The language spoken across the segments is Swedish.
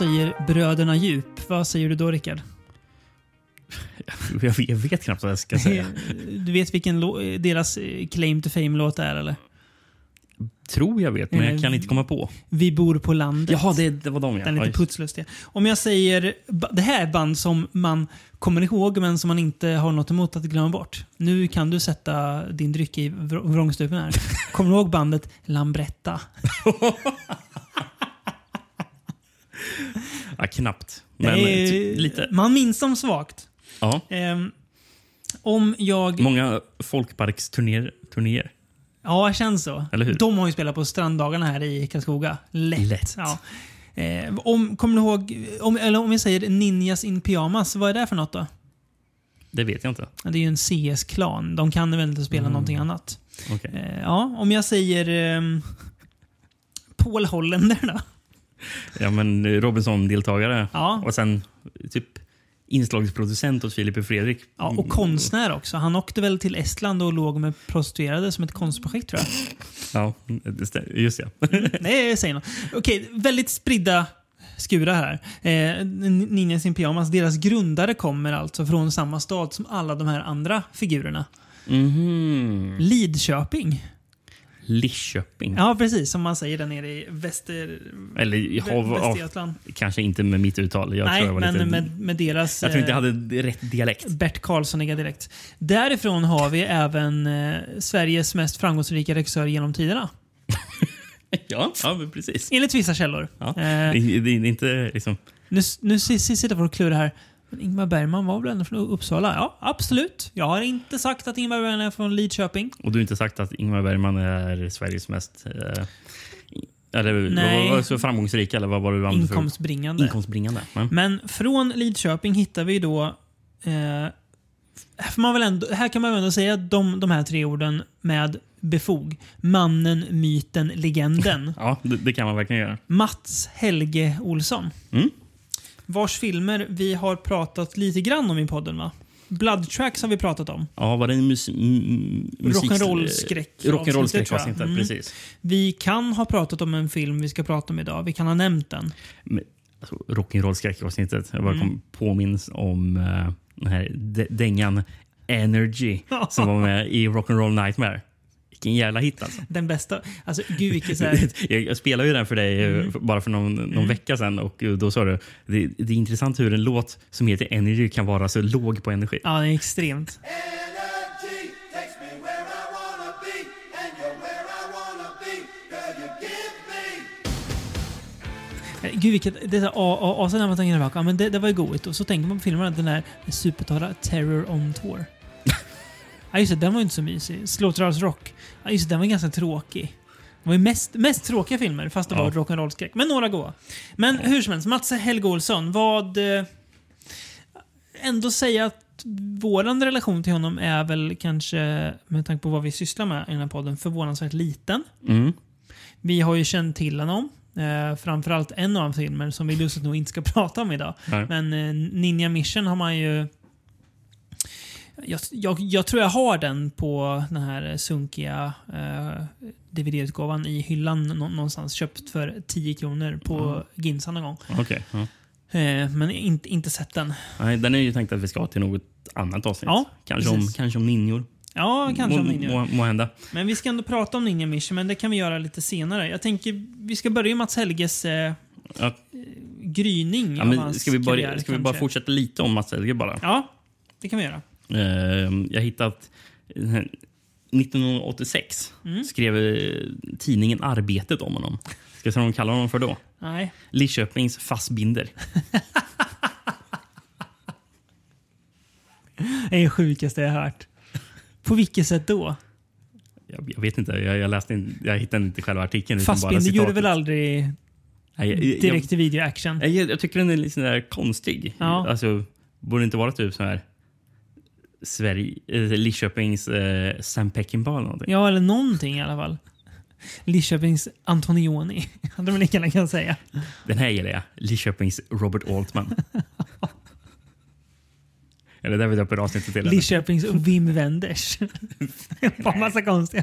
säger Bröderna Djup, vad säger du då Rickard? Jag vet, jag vet knappt vad jag ska säga. Du vet vilken deras eh, claim to fame-låt är eller? Tror jag vet, men jag Eh, kan inte komma på. Vi bor på landet. Jaha, det, det var de ja. Den är lite putslustig. Om jag säger... Det här är band som man kommer ihåg men som man inte har något emot att glömma bort. Nu kan du sätta din dryck i vr- vrångstrupen här. Kommer du ihåg bandet Lambretta? Ja, knappt. Men är- ty- lite. Man minns dem svagt. Ja. Ehm, om jag... Många folkparksturnéer. turnéer. Ja, det känns så. Eller hur? De har ju spelat på stranddagarna här i Karlskoga. Lätt. Lätt. Ja. Eh, om, kommer du ihåg, om, eller om vi säger Ninjas in Pyjamas, vad är det för något då? Det vet jag inte. Det är ju en CS-klan. De kan väl inte spela någonting annat. Okej. Eh, ja, om jag säger eh, Paul Hollander då? Ja, men Robinson-deltagare. Ja. Och sen typ inslagsproducent åt Filip och Fredrik. Ja, och konstnär också. Han åkte väl till Estland och låg med prostituerade som ett konstprojekt tror jag. Ja, just ja. Nej, säger något. Okej, väldigt spridda skurar här. Eh, Ninjas in Pyjamas, deras grundare kommer alltså från samma stad som alla de här andra figurerna. Mhm. Lidköping. Lidköping. Ja, precis. Som man säger där nere i väster, Eller ja, Vä- ja, Västergötland. kanske inte med mitt uttal. Jag Nej, tror jag men lite... med, med deras... Jag tror inte jag eh, hade rätt dialekt. Bert Karlssoniga direkt. Därifrån har vi även eh, Sveriges mest framgångsrika regissör genom tiderna. Ja, ja precis. Enligt vissa källor. Ja. Eh, Det, det är inte liksom... nu nu si- si- sitter folk och klurar här. Men Ingmar Bergman var väl ändå från Uppsala? Ja, absolut. Jag har inte sagt att Ingmar Bergman är från Lidköping. Och du har inte sagt att Ingmar Bergman är Sveriges mest... Eh, eller Nej. var så framgångsrika? Eller vad var det du använde för- Inkomstbringande. Inkomstbringande. Ja. Men från Lidköping hittar vi då... Eh, här, får man väl ändå, här kan man väl ändå säga de, de här tre orden med befog. Mannen, myten, legenden. Ja, det, det kan man verkligen göra. Mats Helge Olsson. Mm. Vars filmer vi har pratat lite grann om i podden va? Blood Tracks har vi pratat om. Ja, var det en mus, musik... Rock'n'roll-skräck- Rock'n'roll-skräck jag. avsnittet, Mm. precis. Vi kan ha pratat om en film vi ska prata om idag. Vi kan ha nämnt den. Men, Alltså, Rock'n'roll-skräckavsnittet. Jag bara Mm. kom påminns om uh, den här dängan Energy som var med i Rock'n'Roll Nightmare. Vilken jävla hit alltså. Den bästa. Alltså gud vilket så här, jag, jag spelade ju den för dig eh, Mm. bara för någon, någon vecka sedan och eh, då sa du det, det är intressant hur en låt som heter Energy kan vara så låg på energi. Ja, det är extremt. Eh, Gud vilket... Det är så här, och, och, och sen när man tänker tillbaka, ja, men det, det var ju goigt. Och så tänker man på filmen att den där supertorra Terror on Tour. Ja just det, den var ju inte så mysig. Slaughterhouse Rock. Ja just det, den var ganska tråkig. Det var ju mest, mest tråkiga filmer, fast det Ja. var rock'n'roll-skräck. Men några goa. Men hur som helst, Mats Helge Olsson, vad... Eh, ändå säga att våran relation till honom är väl kanske, med tanke på vad vi sysslar med i den här podden, förvånansvärt liten. Mm. Vi har ju känt till honom. Eh, framförallt en av hans filmer som vi lustigt nog inte ska prata om idag. Nej. Men eh, Ninja Mission har man ju... Jag, jag, jag tror jag har den på den här sunkiga eh, DVD-utgåvan i hyllan nå- någonstans. Köpt för 10 kronor på Ginsa någon gång. Okej. ja. Eh, men inte, inte sett den. Nej, den är ju tänkt att vi ska ha till något annat avsnitt. Ja, kanske, om, kanske om ninjor. Ja, kanske om Ninja. må, må hända. Men vi ska ändå prata om Ninja Mission, men det kan vi göra lite senare. Jag tänker vi ska börja med Mats Helges eh, Ja, gryning ja, av men hans ska vi, bara, karriär, ska vi bara kanske. fortsätta lite om Mats Helge bara? Ja, det kan vi göra. Eh, jag har hittat... den här- 1986 Mm. skrev eh, tidningen Arbetet om honom. Ska jag säga vad de kallar honom för då? Nej. Lidköpings Fassbinder. Det är det sjukaste jag hört. På vilket sätt då? Jag, jag vet inte, jag, jag, läste in, jag hittade inte själva artikeln. Fassbinder gjorde väl aldrig Nej, jag, jag, direkt till video action? jag, tycker den är lite sån där konstig. Ja. Alltså, borde det inte vara typ så här Sverige, eh, Lidköpings eh, Sam Peckinpah eller någonting? Ja, eller någonting i alla fall. Lidköpings Antonioni, hade man lika gärna kunnat säga. Den här gillar jag. Lidköpings Robert Altman. Eller där vi döper avsnittet till. Lidköpings Wim Wenders. Bara massa konstiga.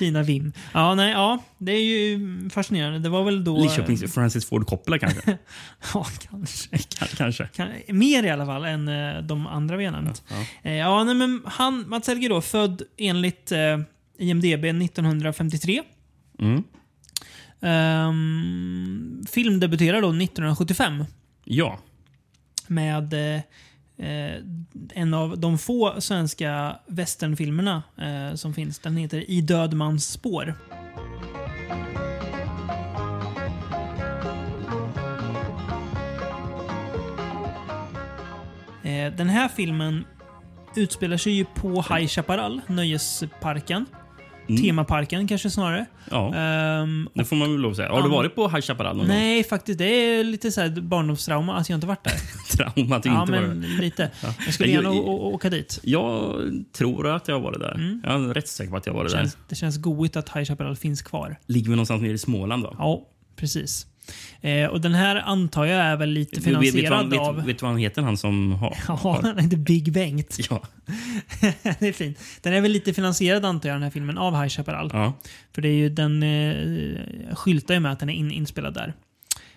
Fina Vim. Ja, nej, ja, det är ju fascinerande. Det var väl då... Lidköpings Francis Ford Coppola kanske? Ja, kanske. K- kanske. Kan, mer i alla fall än eh, de andra vi har nämnt. Ja. Eh, ja, nej, men han, Mats Helge då, född enligt eh, IMDB 1953. Mm. Um, filmdebuterade då 1975 Ja. med eh, eh, en av de få svenska westernfilmerna eh, som finns. Den heter I död mans spår. Eh, den här filmen utspelar sig ju på High Chaparral, nöjesparken. Mm. Temaparken kanske snarare. ja. Ehm, Det får man väl lov att säga. Har du Ja. varit på High Chaparral någon gång? Nej, faktiskt. Det är lite så här barndomstrauma att jag inte varit där. Trauma att du ja, inte men var lite. Jag skulle gärna åka dit. Jag tror att jag har varit där. Jag är rätt säker på att jag har varit Det där. känns, det känns goigt att High Chaparral finns kvar. Ligger vi någonstans nere i Småland va? Ja, precis. Eh, och den här antar jag är väl lite Vet- vet, vet, finansierad av... vet du vad han heter, han som har... Ja, han heter Big Bengt. Ja. det är fint. Den är väl lite finansierad antar jag, den här filmen, av High Chaparral. ja. För det är ju, den eh, skyltar ju med att den är in, inspelad där.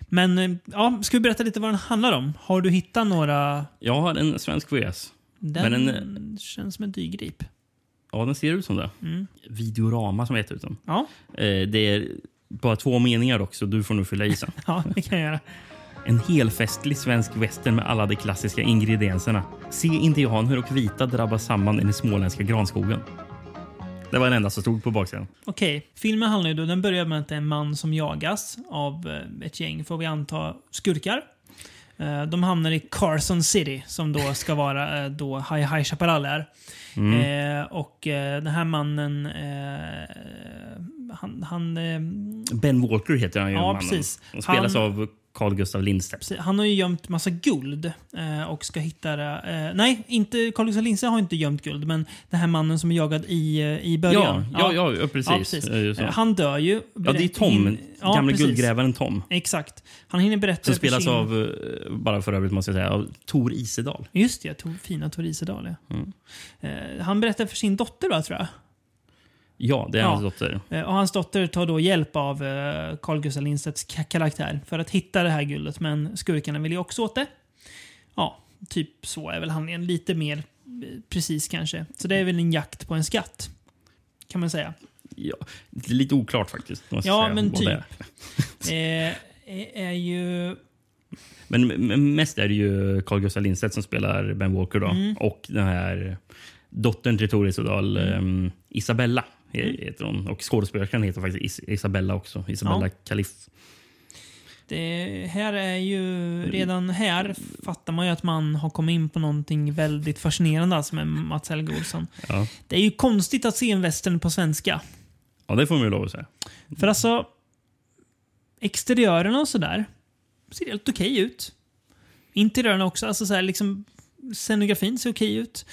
Men eh, ja, ska vi berätta lite vad den handlar om? Har du hittat några... Jag har en svensk VS. Den, Men den- känns som en dyrgrip. Ja, den ser ut som det. Mm. Videorama som heter den. Ja, Eh, det är bara två meningar också, du får nog fylla i sen. ja, det kan jag göra. En helfestlig svensk western med alla de klassiska ingredienserna. Se indianer och vita drabbas samman i den småländska granskogen. Det var den enda som stod på baksidan. Okej, filmen handlar ju då, den börjar med att det är en man som jagas av eh, ett gäng, får vi anta, skurkar. Eh, De hamnar i Carson City, som då ska vara eh, då High High Chaparral är. Mm. Eh, och den här mannen, eh, han, han, eh, Ben Walker heter han ju. Ja, precis. Han spelas Han- av Carl Gustav Lindstedt. precis, han har ju gömt massa guld eh, och ska hitta det. Eh, nej, inte Carl Gustaf Lindsey har inte gömt guld, men den här mannen som är jagad i, eh, i Ja, början. ja, ja, ja, precis. Ja, precis. Han dör ju. Ja, det är Tom, Hin- Ja, gamle precis. guldgrävaren Tom. Exakt. Han hinner berätta Som spelas sin- av, bara för övrigt måste jag säga, av Tor Isedal. Just det, Tor, fina Tor Isedal. Ja. Mm. Han berättar för sin dotter, va, tror jag. Ja, det är Ja. hans dotter. Eh, och hans dotter tar då hjälp av eh, Carl Gustaf Lindstedts ka- karaktär för att hitta det här guldet. Men skurkarna vill ju också åt det. Ja, typ så är väl handlingen. Lite mer eh, precis kanske. Så det är väl en jakt på en skatt. Kan man säga. Ja, det är lite oklart faktiskt. Ja, säga, men typ. är. Eh, är ju... Men men mest är det ju Carl Gustaf Lindstedt som spelar Ben Walker då. Mm. Och den här dottern till Tor Isedal, Mm. eh, Isabella heter hon. Och skådespelerskan heter faktiskt Is Isabella också. Isabella Ja. Kaliff. Det här är ju... Redan här fattar man ju att man har kommit in på någonting väldigt fascinerande alltså med Mats Helge Olsson. Ja. Det är ju konstigt att se en western på svenska. ja, det får man ju lov att säga. För alltså, exteriörerna och sådär ser helt okej ut. Interiörerna också. Alltså så här, liksom, scenografin ser okej ut.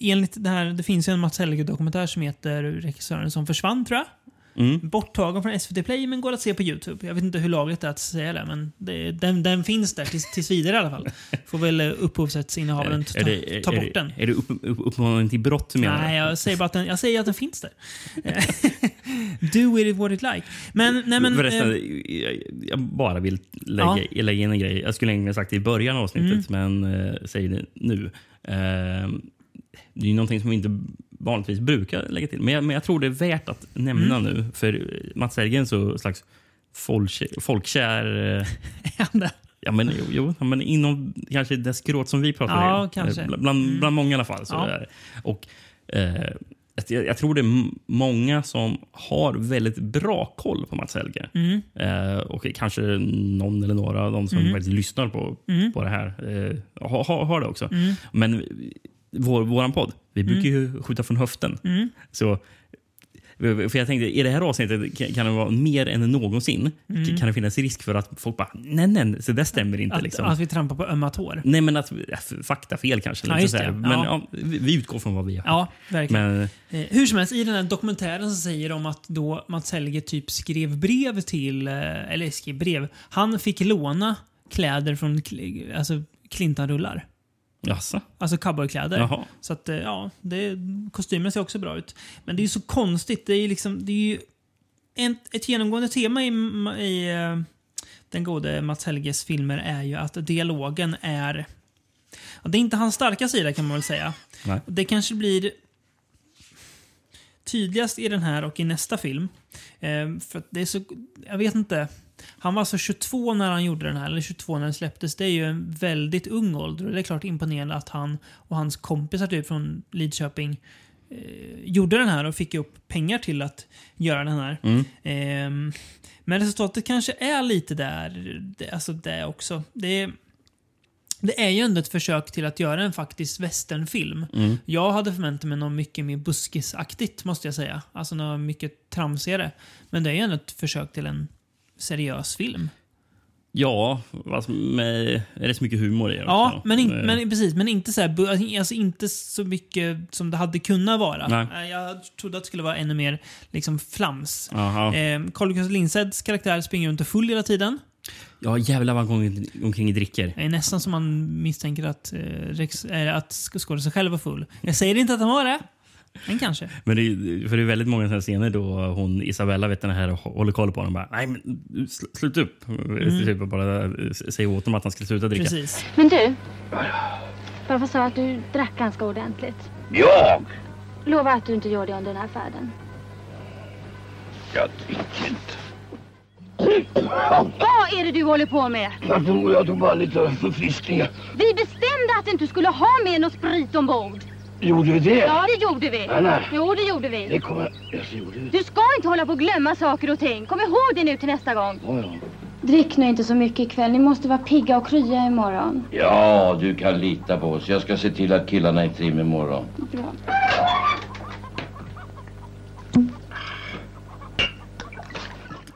Enligt det här, det finns ju en Mats Helge-dokumentär som heter Regissören som försvann, tror jag. Mm. Borttagen från SVT Play, men går att se på YouTube. Jag vet inte hur lagligt det är att säga det, men det, den, den finns där tills, tills vidare i alla fall. Får väl eh, upphovsrättsinnehavaren ta, det, ta bort den. Är det upp, upp, uppmaning till brott menar? Nej, jag säger bara att den, jag säger att den finns där. Do it what it like. Men, nej men... Förresten, eh, jag, jag bara vill lägga, lägga in en grej. Jag skulle egentligen sagt det i början av avsnittet, Mm. men eh, säger det nu. Eh, det är ju någonting som vi inte vanligtvis brukar lägga till. Men jag, men jag tror det är värt att nämna Mm. nu. För Mats Helge är en så slags folkkär... folkkär eh, ja, men, jo, jo, men inom kanske det skråt som vi pratar Ja, om. kanske. Eh, Bland, bland många i alla fall. Så Ja. Och, eh, jag, jag tror det är många som har väldigt bra koll på Mats Helge. Mm. Eh, och kanske någon eller några av de som Mm. faktiskt lyssnar på, Mm. på det här eh, har, har, har det också. Mm. Men vår, våran podd, vi brukar ju skjuta från höften. Mm. Så, för jag tänkte, i det här avsnittet kan, det vara mer än någonsin Mm. kan det finnas risk för att folk bara, nej, nej, så det stämmer inte. Att, liksom. att vi trampar på ömma tår. Nej, men att ja, faktafel kanske. Ja, liksom det. Men Ja. ja, vi utgår från vad vi har. Ja, verkligen. Men, Eh, hur som helst, i den här dokumentären så säger de att då Mats Helge typ skrev brev till, eh, eller skrev brev, han fick låna kläder från alltså Clinton-rullar. Jaså? Alltså cowboykläder. Jaha. Så att, eh, ja, det, kostymen ser också bra ut. Men det är så konstigt. Det är, liksom, det är ju en, ett genomgående tema i, i eh, den gode Mats Helges filmer är ju att dialogen är... Det är inte hans starka sida kan man väl säga. Nej. Det kanske blir tydligast i den här och i nästa film. Eh, för att det är så... Jag vet inte. Han var alltså 22 när han gjorde den här, eller 22 när den släpptes. Det är ju en väldigt ung ålder och det är klart imponerande att han och hans kompisar typ från Lidköping eh, gjorde den här och fick upp pengar till att göra den här. Eh, men resultatet kanske är lite där, det, alltså det också. Det är, det är ju ändå ett försök till att göra en faktisk westernfilm. Jag hade förväntat mig något mycket mer buskisaktigt måste jag säga. Alltså något mycket tramsigare. Men det är ju ändå ett försök till en seriös film. Ja, alltså med rätt så mycket humor i det Ja, också. men, in, Eh, men precis. Men inte så, här, bu- alltså inte så mycket som det hade kunnat vara. Nej. Eh, Jag trodde att det skulle vara ännu mer liksom flams. Aha. Eh, Carl Gustaf Lindseds karaktär springer runt och full hela tiden. Ja, jävlar vad han går omkring i dricker. Det är nästan som man misstänker att, eh, Rex, äh, att sk- skådisen själv var full. Jag säger inte att han var det, men kanske. Men det, är- för det är väldigt många scener då hon Isabella vet den här och håller koll på honom. Bara, Nej, men sl- slut upp. Typ bara eh, säger åt honom att han ska sluta dricka. Precis. Men du, farfar sa att du drack ganska ordentligt. Jag? Lova att du inte gör det under den här färden. Jag dricker inte. Vad är det du håller på med? Jag tog, jag tog bara lite förfriskningar. Vi bestämde att du inte skulle ha med någon sprit ombord. Gjorde vi det? Ja, det gjorde vi. Nej, nej. Jo, det gjorde vi. Det kommer... Jag så gjorde vi det. Du ska inte hålla på och glömma saker och ting. Kom ihåg det nu till nästa gång. Ja, ja. Drick nu inte så mycket ikväll. Ni måste vara pigga och krya imorgon. Ja, du kan lita på oss. Jag ska se till att killarna är i trim imorgon. Bra.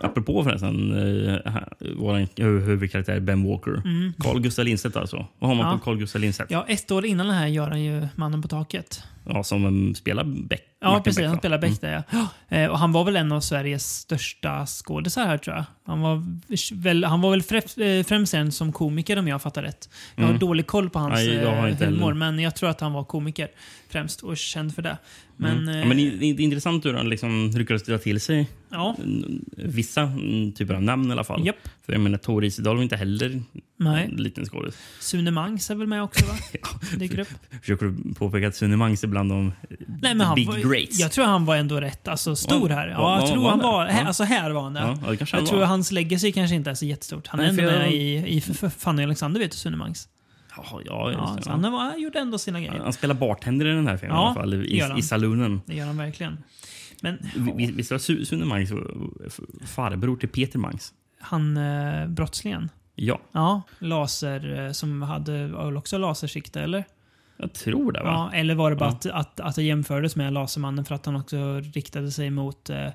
Apropå förresten, eh, vår huvudkaraktär Ben Walker. Carl Gustaf Lindstedt alltså. Vad har man Ja. på Carl Gustaf Lindstedt? Ja. Ja, ett år innan den här gör han ju Mannen på taket. som um, spelar Beck. Ja, Martin precis. Beck, Han spelar Beck där, ja. Eh, Och han var väl en av Sveriges största skådisar här, tror jag. Han var väl, han var väl främst, eh, främst en som komiker om jag fattar rätt. Jag har dålig koll på hans Nej, eh, humor, men jag tror att han var komiker främst och känd för det. Men, Mm. Ja, men det, det är intressant hur han liksom lyckades dra till sig ja, mm, vissa mm, typer av namn i alla fall. Japp. För jag menar, Tor Isedal var inte heller nej. en liten skådis. Sune Mangs är väl med också, va? Dyker upp. Försöker du påpeka att Sune Mangs är bland de Nej, men han big var, greats? Jag tror han var ändå rätt alltså, stor här. ja, Ja, jag ja, tror han var... Här, alltså här var han. Ja, jag han tror var. hans legacy kanske inte är så jättestort. Han är ändå jag- med i, i Fanny och Alexander, vet du, Sune Mangs. Ja, ja, Ja, så han, var, gjorde ändå sina grejer. Han spelar bartender i den här filmen i alla fall. I, i saloonen. Det gör han verkligen. Men Vi- Visst var Su- Sune Mangs farbror till Peter Mangs? han eh, brottslingen? Ja, Ja, laser eh, som hade också lasersikte, eller? Jag tror det. va? Ja, eller var det bara Ja. att, att, att det jämfördes med Lasermannen för att han också riktade sig mot eh,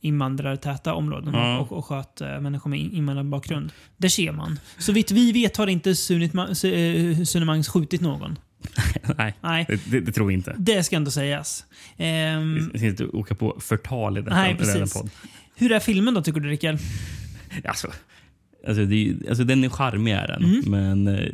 invandrartäta områden Ja. och, och sköt eh, människor med in- invandrarbakgrund. Där ser man. Så vitt vi vet har inte Sunit Ma- Su- eh, skjutit någon. Nej, Nej, det, det, det tror vi inte. det ska ändå sägas. Ehm, Vi ska inte åka på förtal i detta, Nej, i denna precis. podd. hur är filmen då, tycker du Rickard? Alltså, alltså, det alltså, den är charmig, är den. Mm. Men eh,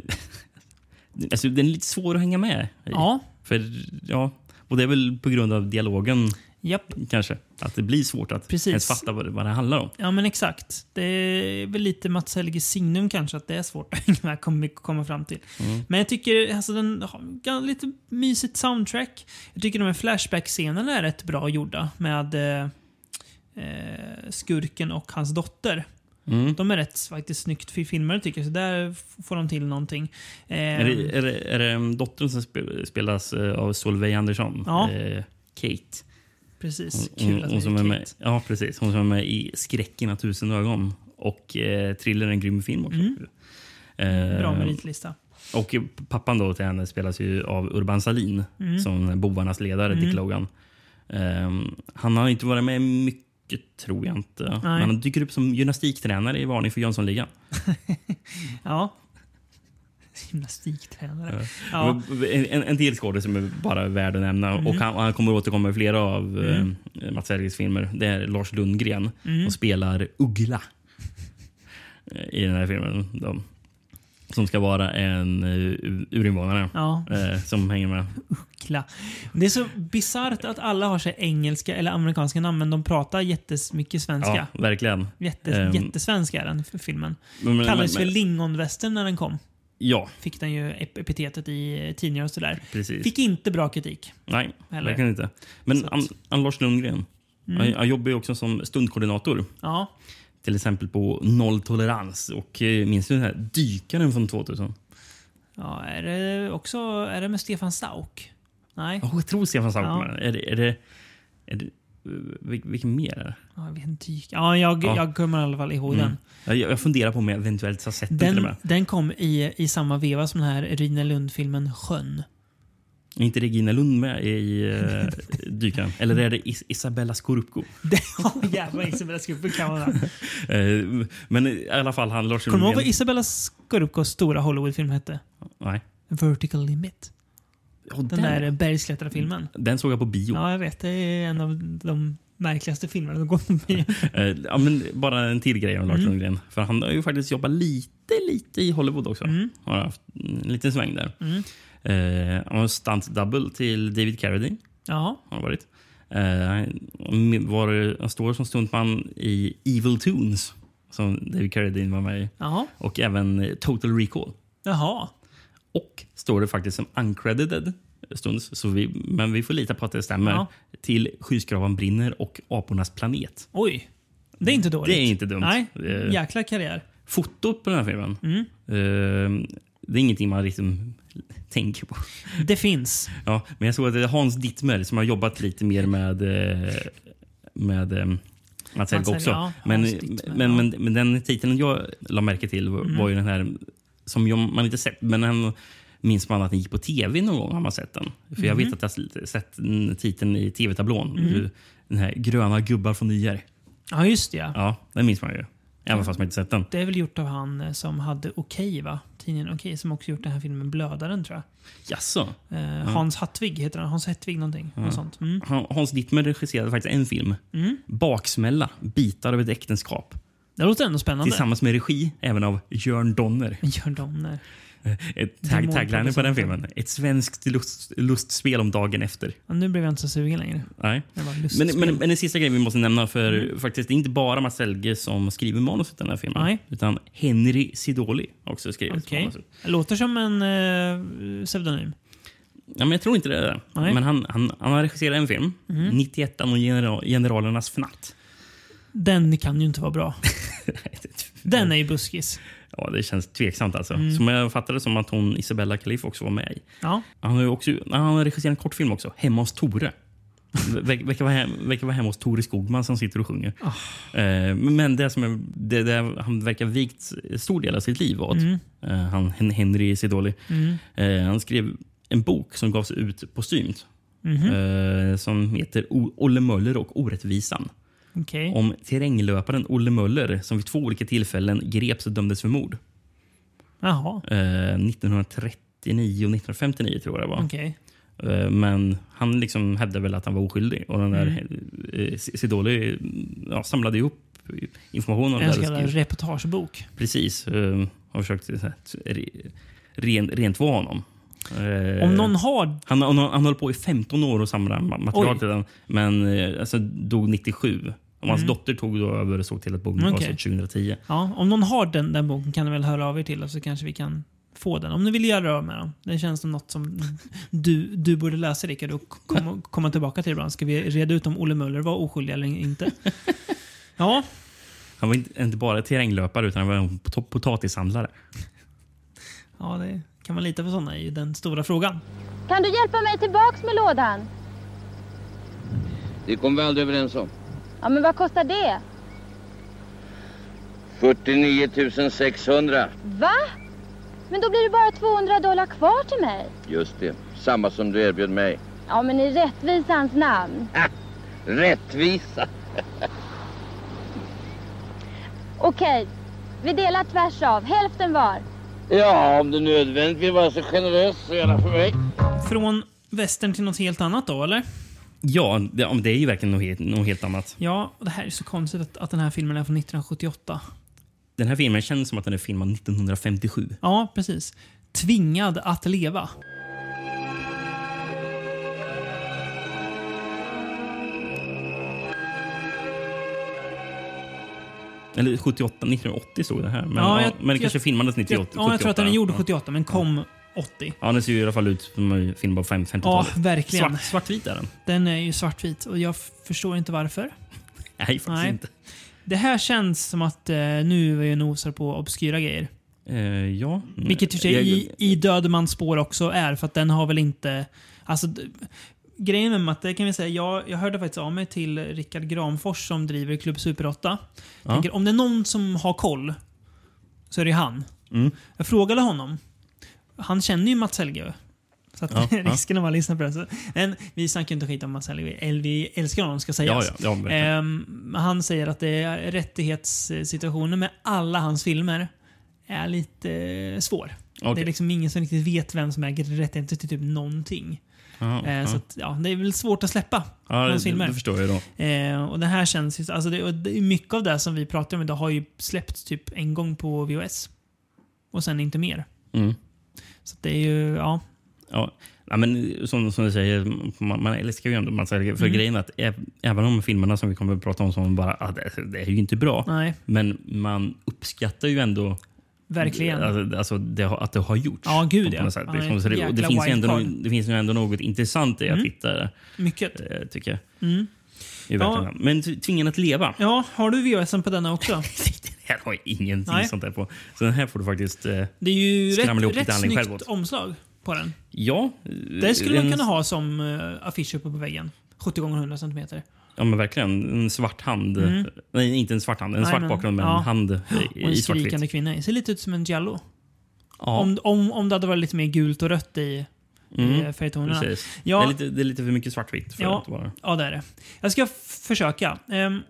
alltså, den är lite svår att hänga med i. Ja, För, ja, och det är väl på grund av dialogen japp. kanske. Att det blir svårt att Precis. ens fatta vad det, vad det handlar om. Ja, men exakt. Det är väl lite Mats Helges signum kanske, att det är svårt att komma fram till. Mm. Men jag tycker alltså, den har lite mysigt soundtrack. Jag tycker de här Flashback-scenerna är rätt bra gjorda med eh, eh, skurken och hans dotter. Mm. De är rätt faktiskt snyggt fi- filmade tycker jag, så där får de till någonting. Eh, Är, det, är, det, är det um, dottern som spe- spelas eh, av Solveig Andersson? Ja. Eh, Kate. Precis, Hon, kul hon, att hon det som är är med, Kate. ja, precis. Hon som är med i Skräcken av tusen ögon och eh, Thriller en grym film också. Mm. Eh, Bra meritlista. Och pappan då till henne spelas ju av Urban Salin Mm. som bovarnas ledare, Dick Logan. Ehm, han har inte varit med mycket, tror jag inte. Men han dyker upp som gymnastiktränare i Varning för Jönssonligan. Ja. Gymnastiktränare. Ja. En, en till skådis som är bara värd att nämna. Och han, han kommer återkomma i flera av eh, Mats Helges filmer. Det är Lars Lundgren som spelar Uggla eh, i den här filmen. De, Som ska vara en uh, urinvånare. Ja. eh, som hänger med. Kla. Det är så bisarrt att alla har sig engelska eller amerikanska namn, men de pratar jättemycket svenska. Ja, verkligen. Jätte, Ehm. Jättesvenska är den för filmen. Men- men- Kallades men- för lingonvästern när den kom. Ja, Fick den ju ep- epitetet i tidningar och sådär. precis. Fick inte bra kritik. Nej, verkligen inte. Men Ann Ann Lars Lundgren, Mm. han, han jobbar ju också som stundkoordinator. Ja. Till exempel på Nolltolerans. Och eh, minns du den här dykaren från 2000? ja. Är det också är det med Stefan Sauk? Nej. Oh, jag tror Stefan Sauk Ja. Är det, är det, är det, eh, vil- vilken mer är det? Ja. Ja, jag, Ja. jag kommer i alla fall ihåg den. Jag, jag funderar på om jag eventuellt har sett den, till och Den, med. den kom i, i samma veva som den här Rina Lund-filmen Sjön. Är inte Regina Lund med i uh, Dykaren? Eller är det Is Isabella Scorupco? Ja, jävlar Isabella Scorupco kan vara. Eh, men i alla fall, han Lars Kommer du ihåg vad. Isabella Scorupcos stora Hollywoodfilm hette? Nej. Vertical Limit. Oh, Den där bergsklättrarfilmen. den såg jag på bio. Ja, jag vet. Det är en av de märkligaste filmerna som gått på bio. Eh, ja, men bara en till grej om Lars Mm. Lundgren. För han har ju faktiskt jobbat lite, lite i Hollywood också. Mm. Har haft en liten sväng där. Mm. Eh, han var stunt double till David Carradine. Ja. Har varit. Eh, var, han står som stuntman i Evil Tunes. Som David Carradine var med i. Jaha. Och även eh, Total Recall. Jaha. Och står det faktiskt som uncredited stunts. Så vi, men vi får lita på att det stämmer. Ja. Till Skyskrapan brinner och Apornas planet. Oj. Det är inte dåligt. Det är inte dumt. Nej. Jäkla karriär. fotot på den här filmen. Mm. eh, det är ingenting man riktigt tänker på. Det finns. Ja, men jag såg att det är Hans Dittmer som har jobbat lite mer med, eh, med eh, Mats Helge också. Ja. men, Dittmer, men, ja. men, men den titeln jag la märke till var, Mm. ju den här som jag, man inte sett, men den minns man att den gick på tv någon gång. har man sett den. För jag Mhm. vet att jag sett titeln i tv-tablån. Mhm. Den här Gröna gubbar från Nyer. Ja, just det. Ja. Ja, den minns man ju. Även fast man inte sett den. Det är väl gjort av han eh, som hade Okej, va? Tidningen Okej, som också gjort den här filmen Blödaren, tror jag. Jaså? Eh, Hans Hattvig heter han. Hans Hettvig någonting. Något sånt. Mm. Han- Hans Dittmer regisserade faktiskt en film. Mm. Baksmälla, bitar av ett äktenskap. Det låter ändå spännande. Tillsammans med regi även av Jörn Donner. Gör Donner. Ett tag, taglinen på den filmen. Ett svenskt lust, lustspel om dagen efter. Ja, nu blev jag inte så sugen längre. Nej. Men, men, men den sista grejen vi måste nämna, för faktiskt det är inte bara Mats Helge som skriver manuset till den här filmen. Nej. Utan Henry Sidoli har också skrivit Okej. manuset. Låter som en eh, pseudonym. Ja, men jag tror inte det är det. Men han, han, han har regisserat en film, 91 om general, generalernas fnatt. Den kan ju inte vara bra. Den är ju buskis. Ja, det känns tveksamt alltså. Mm. Som jag fattade som att hon Isabella Khalif också var med i. Ja. Han har ju också han har regisserat en kortfilm också, Hemma hos Tore. Ver- Verkar vara, hem, verkar vara hemma hos Tore Skogman som sitter och sjunger. Ah. Eh, men det som är, det, det han verkar vikt stor del av sitt liv åt, Mm. eh, han, Hen- Henry Sidoli. Mm. Eh, han skrev en bok som gavs ut postumt. Mhm. Eh, som heter O- Olle Möller och orättvisan. Okej. Om terränglöparen Olle Möller som vid två olika tillfällen greps och dömdes för mord. Jaha. Eh, 1939 och 1959 tror jag det var. Okej. Eh, Men han liksom hävdade väl att han var oskyldig. Och den där Mm. eh, Sidoli ja, samlade ihop information om det En så kallad reportagebok. Precis. eh, Och försökte så här, re- ren, rentvå honom. Eh, Om någon har... han, han, han höll på i 15 år och samla ma- material Oj. till den. Men eh, alltså, dog 97. Och hans Mm. dotter tog då över och såg till att boken Okej. gavs ut 2010. Ja, om någon har den, den boken kan ni väl höra av er till oss så kanske vi kan få den. Om ni vill göra av med den. Det känns som något som du, du borde läsa Rickard och komma, komma tillbaka till ibland. Ska vi reda ut om Olle Möller var oskyldig eller inte? Ja, Han var inte, inte bara terränglöpare utan han var en pot- potatishandlare. ja det kan man lita på sådana i den stora frågan. Kan du hjälpa mig tillbaks med lådan? Det kom vi aldrig överens om. Ja, men vad kostar det? 49 600. Va? Men då blir det bara 200 dollar kvar till mig. Just det. Samma som du erbjöd mig. Ja, men i rättvisans namn. Rättvisa. Okej, vi delar tvärs av. Hälften var. Ja, om du nödvändigt vill vara så generös så gärna för mig. Från västern till något helt annat då, eller? Ja, det, ja, det är ju verkligen något helt, något helt annat. Ja, och det här är så konstigt att, att den här filmen är från 1978. Den här filmen känns som att den är filmad 1957. Ja, precis. Tvingad att leva. Eller 78, 1980 stod det här. Men, Ja, ja, jag- men det kanske jag- filmades 98. Ja, jag tror att den är gjord 78. 78, men kom 80. Ja, den ser ju i alla fall ut som en film på fem- Ja, 50-talet. verkligen. Svart, svartvit är den. Den är ju svartvit och jag förstår inte varför. Nej, faktiskt Nej. inte. Det här känns som att eh, nu är jag nosar på obskyra grejer. Eh, ja. Vilket i Jag- i, i Dödemans spår också är, för att den har väl inte... Alltså, grejen med matte kan vi säga, jag, jag hörde faktiskt av mig till Rickard Granfors som driver Klubb Super 8. Ja. Tänker, om det är någon som har koll så är det han. Mm. Jag frågade honom. Han känner ju Mats Helge. Så att Ja, ja. risken om man lyssnar på det. Så. Men vi snackar ju inte skit om Mats Helge. Vi älskar honom ska Ja, sägas. ja, ja, verkligen. Ehm, han säger att det är rättighetssituationen med alla hans filmer är lite eh, svår. Det Okej. är liksom ingen som riktigt vet vem som äger rättigheter till typ någonting. Jaha, Eh, ja. Så att, ja, det är väl svårt att släppa ja, hans det, filmer. det förstår jag då. Eh, och det här känns ju... Alltså det, det, mycket av det som vi pratar om idag har ju släppts typ en gång på VHS. Och sen inte mer. Mm. Så det är ju... Ja. Ja. Ja, men som, som du säger, man, man älskar ju ändå Mats Helge. För Mm. grejen är att även om filmerna som vi kommer att prata om som bara, ah, det, det är ju inte bra. Nej, Men man uppskattar ju ändå verkligen. Alltså, alltså det, att det har gjorts. Ja, gud, ja. sätt, liksom. det, det, finns ju ändå, det finns ju ändå något intressant i att Mm. hitta, Mycket. eh, tycker jag. Mm. Verkligen. Men t- tvingen att leva. Ja, har du VHSen på denna också? Det här har jag ingenting Nej. sånt där på. Så den här får du faktiskt... Eh, Det är ju Skramla ihop rätt, lite rätt handling snyggt själv åt. omslag på den. ja. Det skulle man kunna ha som uh, affisch uppe på väggen. 70 gånger 100 cm. Ja, men verkligen. En svart hand. Mm. Nej, inte en svart hand. En Nej, svart men- bakgrund med ja. en hand i, Och en i svartvitt. skrikande kvinna i. Ser lite ut som en Giallo. Ja, Om, om, om det hade varit lite mer gult och rött i, i mm, eh, färgtonerna. precis. Ja. Det, är lite, det är lite för mycket svartvitt för Ja. att vara... Ja, det är det. Jag ska f- försöka. Ehm,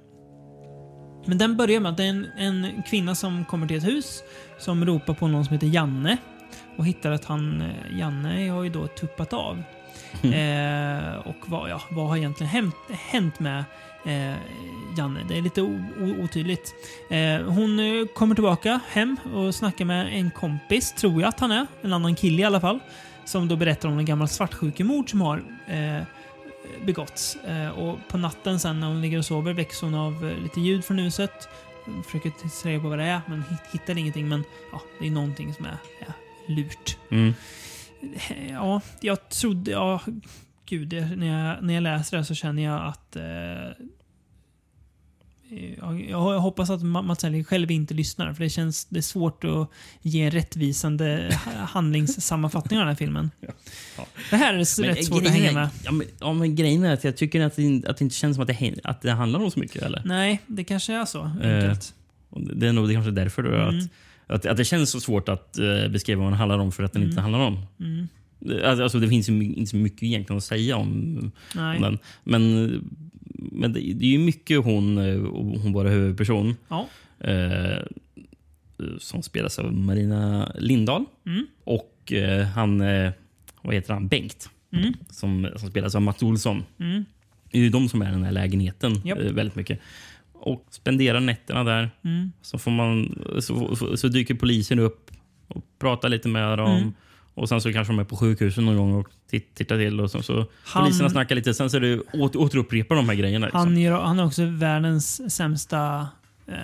men den börjar med att det är en, en kvinna som kommer till ett hus som ropar på någon som heter Janne. Och hittar att han, eh, Janne har ju då tuppat av. Eh, och vad, ja, vad har egentligen hänt, hänt med eh, Janne? Det är lite otydligt. Eh, hon eh, kommer tillbaka hem och snackar med en kompis, tror jag att han är. En annan kille i alla fall. Som då berättar om en gammal svartsjukemord som har eh, begåtts. Eh, och på natten sen när hon ligger och sover väcks hon av eh, lite ljud från huset. Hon försöker ta reda på vad det är, men hit- hittar ingenting. Men ja, det är någonting som är ja, lurt. Mm. Ja, jag trodde... Ja, gud, när, jag, när jag läser det så känner jag att... Eh, jag, hoppas att Ma- Mats Helge själv inte lyssnar, för det känns det är svårt att ge en rättvisande ha- handlingssammanfattning av den här filmen. Ja. Det här är Men, rätt svårt att hänga är- med. Ja men, ja, men grejen är att jag tycker att det, att det inte känns som att det, att det handlar om så mycket. Eller? Nej, det kanske är så Eh, enkelt. Det är nog det kanske därför då, Mm. att, att, att det känns så svårt att eh, beskriva vad den handlar om för att den inte handlar om. Mm. Alltså, alltså, det finns inte så mycket egentligen att säga om, om den. Men, men det, det är ju mycket hon, eh, hon bara huvudperson. Ja. Eh, som spelas av Marina Lindahl. Mm. Och eh, han, eh, vad heter han, Bengt. Mm. Som, som spelas av Mats Olsson. Mm. Det är ju de som är i den här lägenheten Japp. eh, väldigt mycket. Och spenderar nätterna där. Mm. Så, får man, så, så, så dyker polisen upp och pratar lite med dem. Och sen så kanske de är på sjukhuset någon gång och titt- tittar till. Och så, så Han- Poliserna snackar lite. Sen så det åter, återupprepar de här grejerna. Liksom. Han, gör, han har också världens sämsta eh,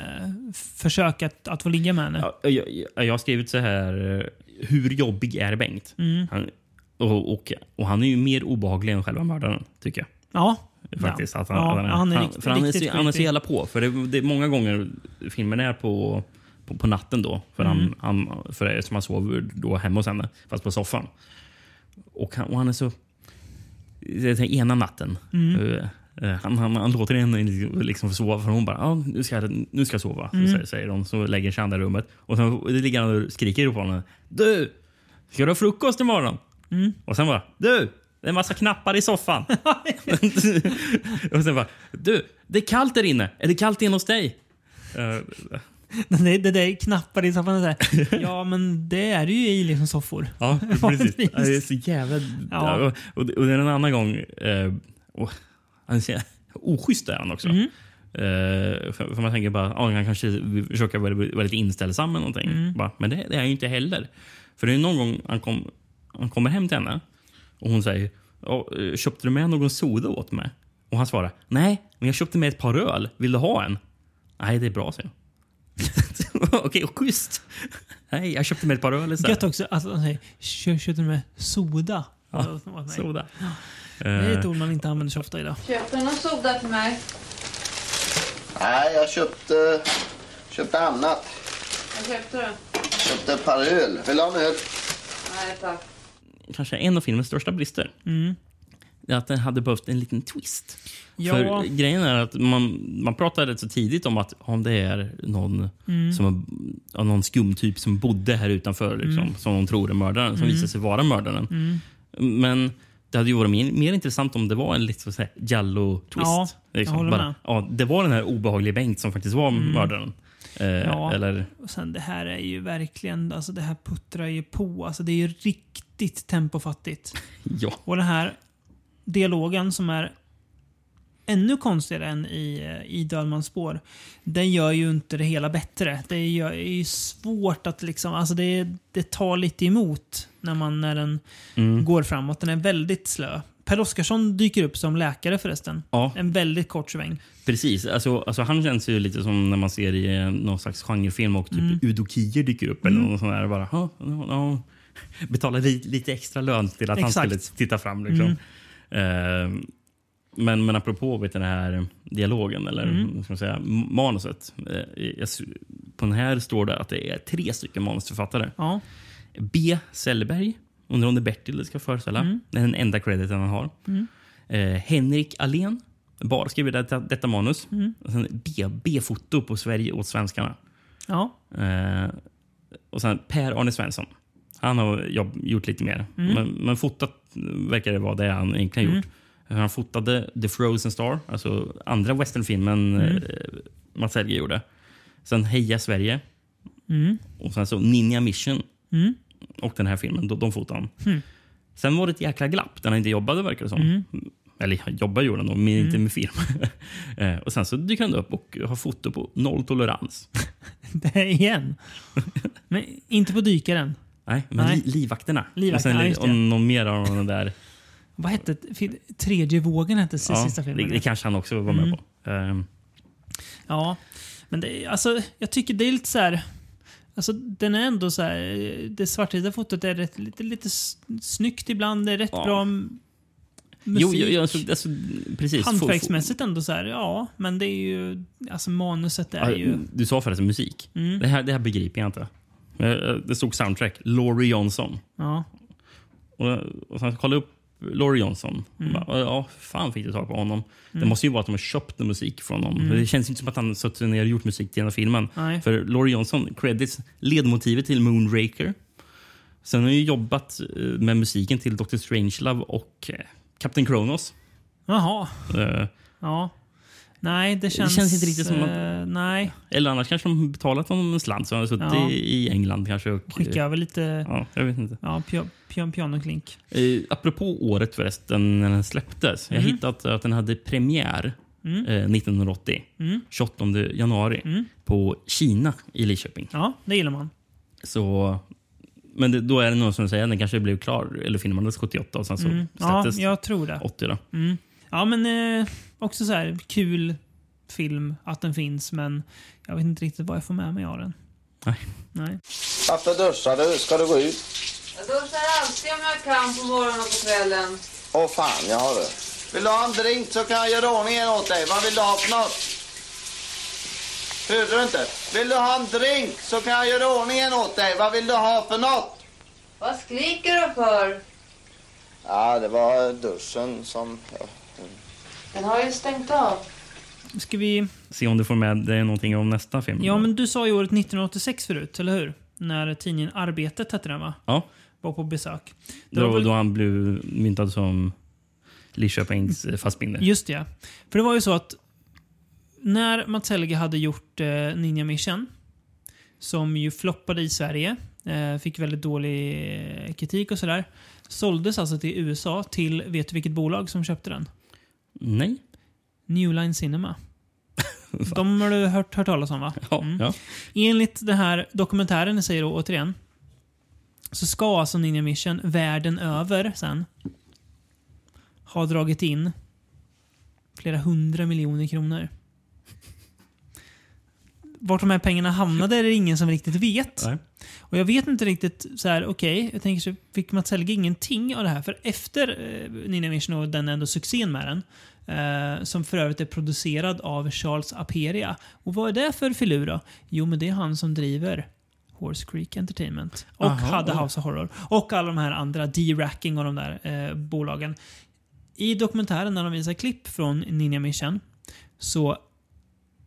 försök att, att få ligga med henne. Ja, jag, jag, jag har skrivit så här. eh, Hur jobbig är Bengt? Mm. Han, och, och, och han är ju mer obehaglig än själva mördaren, tycker jag. Ja. Faktiskt. Ja. Att han, Ja, han är han, riktigt så- han är så jävla på. För det, det är många gånger filmen är på, på, på natten då. För, Mm. han, han, för eftersom han sover då hemma hos henne, fast på soffan. Och han, och han är så... Ena natten. Mm. eh, han, han, han låter henne liksom sova. För hon bara, ah, nu, ska jag, nu ska jag sova. Mm. Så säger, hon. Så lägger sig i andra rummet. Och sen det ligger han och skriker på henne. Du! Ska du ha frukost imorgon? Mm. Och sen bara, du! Det är en massa knappar i soffan. och sen bara, du! Det är kallt där inne. Är det kallt inne hos dig? Eh, Det, det där knappar i soffan. och så här. Ja, men det är det ju i liksom soffor. Ja, precis. Ja, Det är så jävla... Ja. Och, och det är en annan gång... Eh, oschysst är han också. Mm. Eh, för, för man tänker bara att han kanske försöka vara, vara lite inställsam eller någonting. Bara, men det, det är han ju inte heller. För det är någon gång han, kom, han kommer hem till henne och hon säger "Ja, eh, Köpte du med någon soda åt mig? Och han svarar Nej, men jag köpte med ett par öl. Vill du ha en? Nej, det är bra, säger hon. Okej, och schysst. Nej, jag köpte med ett par öl istället. Gött också att han säger "Kö- köpte med soda. Ja, mig." Soda. Det är ett ord man inte använder så ofta idag. Köper du någon soda till mig? Nej, jag köpte, köpte annat. Vad köpte du? Köpte ett par öl. Vill du ha en öl? Nej tack. kanske en av filmens största brister. Mm. Att den hade behövt en liten twist. Ja. För grejen är att man, man pratar rätt så tidigt om att om det är någon, Mm. som ja, någon skum typ som bodde här utanför, liksom, Mm. som de tror är mördaren, som visar sig vara mördaren. Mm. Men det hade ju varit mer, mer intressant om det var en lite så här Jallo-twist. Ja, jag håller med. Bara, ja, det var den här obehagliga Bengt som faktiskt var Mm. mördaren. Eh, Ja. Eller, Och sen det här är ju verkligen, alltså det här puttrar ju på. Alltså det är ju riktigt tempofattigt. ja. Och den här dialogen som är ännu konstigare än i, eh, i Dödmans spår. Den gör ju inte det hela bättre. Det är ju, är ju svårt att liksom, alltså det, det tar lite emot när, man, när den Mm. går framåt. Den är väldigt slö. Per Oscarsson dyker upp som läkare förresten. Ja. En väldigt kort sväng. Precis. Alltså, alltså han känns ju lite som när man ser i eh, någon slags genrefilm och typ Mm. Udo Kier dyker upp. Eller något sånt där. Bara, "Ja, ja, ja." Betala li, lite extra lön till att Exakt. han skulle titta fram. Liksom. Eh, men, men apropå vet den här dialogen, eller Mm. ska man säga, manuset. Eh, på den här står det att det är tre stycken manusförfattare. Ja. B. Sellberg. Undrar om det är Bertil det ska föreställa. Mm. Det är den enda crediten han har. Mm. Eh, Henrik Alén. Bara skriver detta, detta manus. Mm. Och sen. B-foto på Sverige åt svenskarna. Ja. Eh, och sen Per-Arne Svensson. Han har jobb, gjort lite mer. Mm. Men, men fotat verkar det vara det han egentligen Mm. gjort. Han fotade The Frozen Star, alltså andra westernfilmen Mm. eh, Mats Helge gjorde. Sen Heja Sverige. Mm. Och sen så Ninja Mission. Mm. Och den här filmen, de, de fotade han. Mm. Sen var det ett jäkla glapp där han inte jobbade verkar det som. Mm. Eller jobbar gjorde han nog, men inte Mm. med film. Eh, och sen så dyker han upp och har foto på noll tolerans. Det igen. Men inte på dykaren. Nej, men Nej. Li, livvakterna. Livvakterna, och sen det. någon mer av den där. Vad hette Tredje vågen hette Ja, sista filmen. det, det kanske han också var med Mm. på. Ehm, Ja, men det, alltså, jag tycker det är lite så här... Alltså, den är ändå så här... Det svartvita fotot är rätt, lite, lite snyggt ibland. Det är rätt Ja. bra musik. jo, jo, alltså, alltså, precis. Hantverksmässigt ändå så här, ja. Men det är ju... Alltså manuset är Ja, ju... Du sa förresten musik. Mm. Det, här, det här begriper jag inte. Eh, Det stod soundtrack. Laurie Johnson. Ja. Och, och sen kollade upp Laurie Johnson. Mm. Bara, ja, fan fick du tag på honom? Det Mm. måste ju vara att de har köpt musik från honom. Mm. Det känns inte som att han suttit ner och gjort musik till den här filmen. Nej. För Laurie Johnson, credits, ledmotivet till Moonraker. Sen har han ju jobbat eh, med musiken till Dr. Strangelove och eh, Captain Kronos. Jaha. Eh, Ja. Nej, det känns... känns inte riktigt som att- eh, nej. Eller annars kanske de betalat honom en slant så han har suttit Ja. i, England kanske. Och, Skicka över lite... Ja, jag vet inte. Ja, pio, pianoklink. Eh, apropå året förresten, när den släpptes. Jag har Mm. hittat att den hade premiär Mm. eh, 1980. Mm. 28 januari. Mm. På Kina i Lidköping. Ja, det gillar man. Så, men det, då är det någon som säger att den kanske blev klar, eller filmades 78 och sen så Mm. Ja, jag tror det. 80. Då. Mm. Ja, men eh, också så här kul film att den finns, men jag vet inte riktigt vad jag får med mig av den. Nej. Nej. Varför duschar du? Ska du gå ut? Jag duschar alltid om jag kan på morgonen och på kvällen. Åh fan, jag har det. Vill du ha en drink så kan jag göra ordning en åt dig. Vad vill du ha för något? Hörde du inte? Vill du ha en drink så kan jag göra ordning en åt dig. Vad vill du ha för något? Vad skriker du för? Ja, det var duschen som... Den har ju stängt av. Ska vi... Se om du får med dig någonting om nästa film. Ja, men du sa ju året 1986 förut, eller hur? När tidningen Arbetet hette den, va? Ja. Var på besök. Det Då, var väl- då han blev myntad som Lidköpings eh, fastbinder. Just det. För det var ju så att när Mats Helge hade gjort eh, Ninja Mission, som ju floppade i Sverige, eh, fick väldigt dålig eh, kritik och sådär, såldes alltså till USA till, vet du vilket bolag som köpte den? Nej. New Line Cinema. De har du hört, hört talas om va? Ja, ja. Enligt den här dokumentären, säger då återigen, så ska alltså Ninja Mission världen över sen ha dragit in flera hundra miljoner kronor. Vart de här pengarna hamnade är det ingen som riktigt vet. Nej. Och jag vet inte riktigt så här, okej, jag tänker så fick Mats Helge ingenting av det här? För efter eh, Ninja Mission och den ändå succén med den, eh, som för övrigt är producerad av Charles Aperia. Och vad är det för filur då? Jo, men det är han som driver Horse Creek Entertainment. Och Aha, hade. House of Horror. Och alla de här andra, D-Racking och de där eh, bolagen. I dokumentären när de visar klipp från Ninja Mission så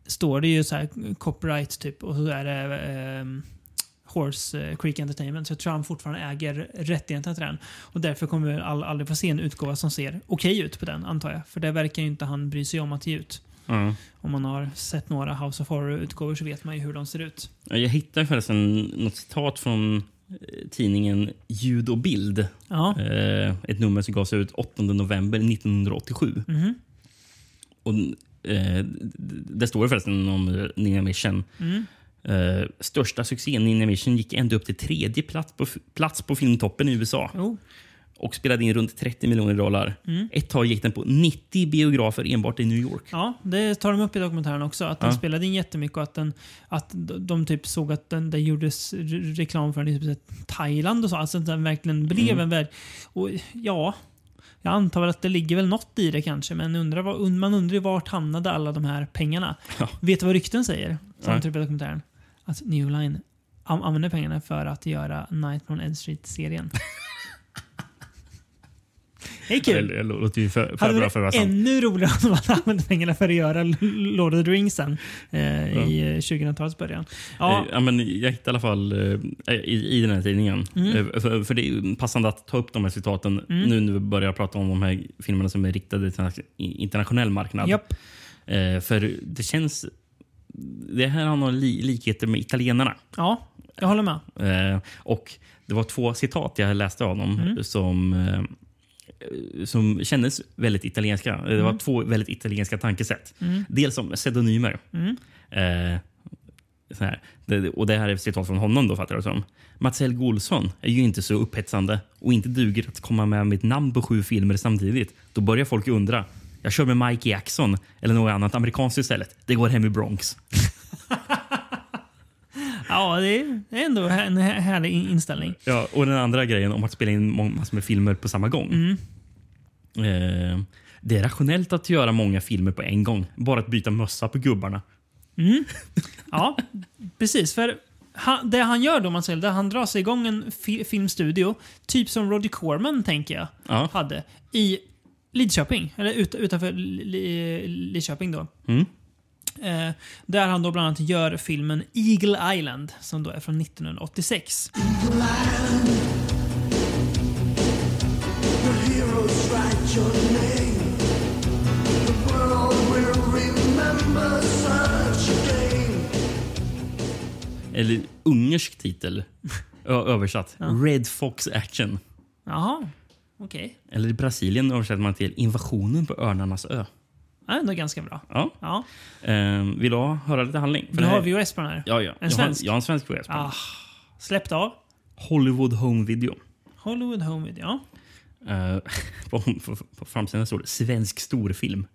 står det ju så här copyright typ och så är det ehm, Horse eh, Creek Entertainment. Så jag tror han fortfarande äger rättigheterna till den. Och därför kommer vi all, aldrig få se en utgåva som ser okej ut på den, antar jag. För det verkar ju inte han bry sig om att ge ut. Ja. Om man har sett några House of Horror-utgåvor så vet man ju hur de ser ut. Jag hittade förresten något citat från eh, tidningen Ljud och bild. Ja. Eh, ett nummer som gavs ut 8 november 1987. Mhm. Och, eh, det står förresten om Ninja Mission. Mm. Eh, största succén Ninja Mission gick ända upp till tredje plats på, plats på filmtoppen i USA. Jo. Och spelade in runt 30 miljoner dollar. Mm. Ett tag gick den på 90 biografer enbart i New York. Ja, det tar de upp i dokumentären också. Att den Ja. spelade in jättemycket och att, den, att de, typ såg att den, det gjordes re- reklam för den i typ Thailand och så. Alltså att den verkligen blev Mm. en värld. Och ja, jag antar väl att det ligger väl något i det kanske. Men undrar man undrar ju vart hamnade alla de här pengarna? Ja. Vet du vad rykten säger? Som typ dokumentären. Att New Line an- använder pengarna för att göra Nightmare on Elm Street-serien. det är kul. Det, låter ju för, för Hade bra för att vara ännu roligare om de hade använt pengarna för att göra Lord of the Rings sen, eh, i eh, 2000-talets början. Ja, Eh, Ja, men jag hittade i alla fall eh, i, i den här tidningen. Mm. Eh, För, för det är passande att ta upp de här citaten Mm. nu när vi börjar prata om de här filmerna som är riktade till internationell marknad. Eh, För det känns... Det här har några li, likheter med italienarna. Ja, jag håller med. Och Det var två citat jag läste av dem Mm. som, som kändes väldigt italienska. Det var Mm. två väldigt italienska tankesätt. Mm. Dels som pseudonymer. Mm. Eh. Det, och det här är ett citat från honom då fattar jag det som. Mats Helge Olsson är ju inte så upphetsande och inte duger att komma med mitt namn på sju filmer samtidigt. Då börjar folk undra. Jag kör med Mike Jackson eller något annat amerikanskt istället. Det går hem i Bronx. Ja, det är ändå en här- härlig in- inställning. Ja, och den andra grejen om att spela in massor med filmer på samma gång. Mm. Eh, det är rationellt att göra många filmer på en gång. Bara att byta mössa på gubbarna. Mm. Ja, precis. För han, det han gör då, man säger, det han drar sig igång en fi, filmstudio, typ som Roger Corman, tänker jag, Ja. hade i Lidköping, eller ut, utanför Li- Lidköping då. Mm. Eh, där han då bland annat gör filmen Eagle Island, som då är från 1986. Eller ungersk titel. Översatt. Red Fox Action. Jaha, okej. Eller i Brasilien översätter man till Invasionen på Örnarnas ö. Är ändå ganska bra. Ja. Ja. Eh, vill du ha, höra lite handling? För Du det här- har VHS på den här. Ja, ja. En Jag har, svensk? jag har en svensk VHS. Ah, släppt av. Hollywood Home Video. Hollywood Home Video. Ja. Eh, på, på, på framsidan står det svensk storfilm.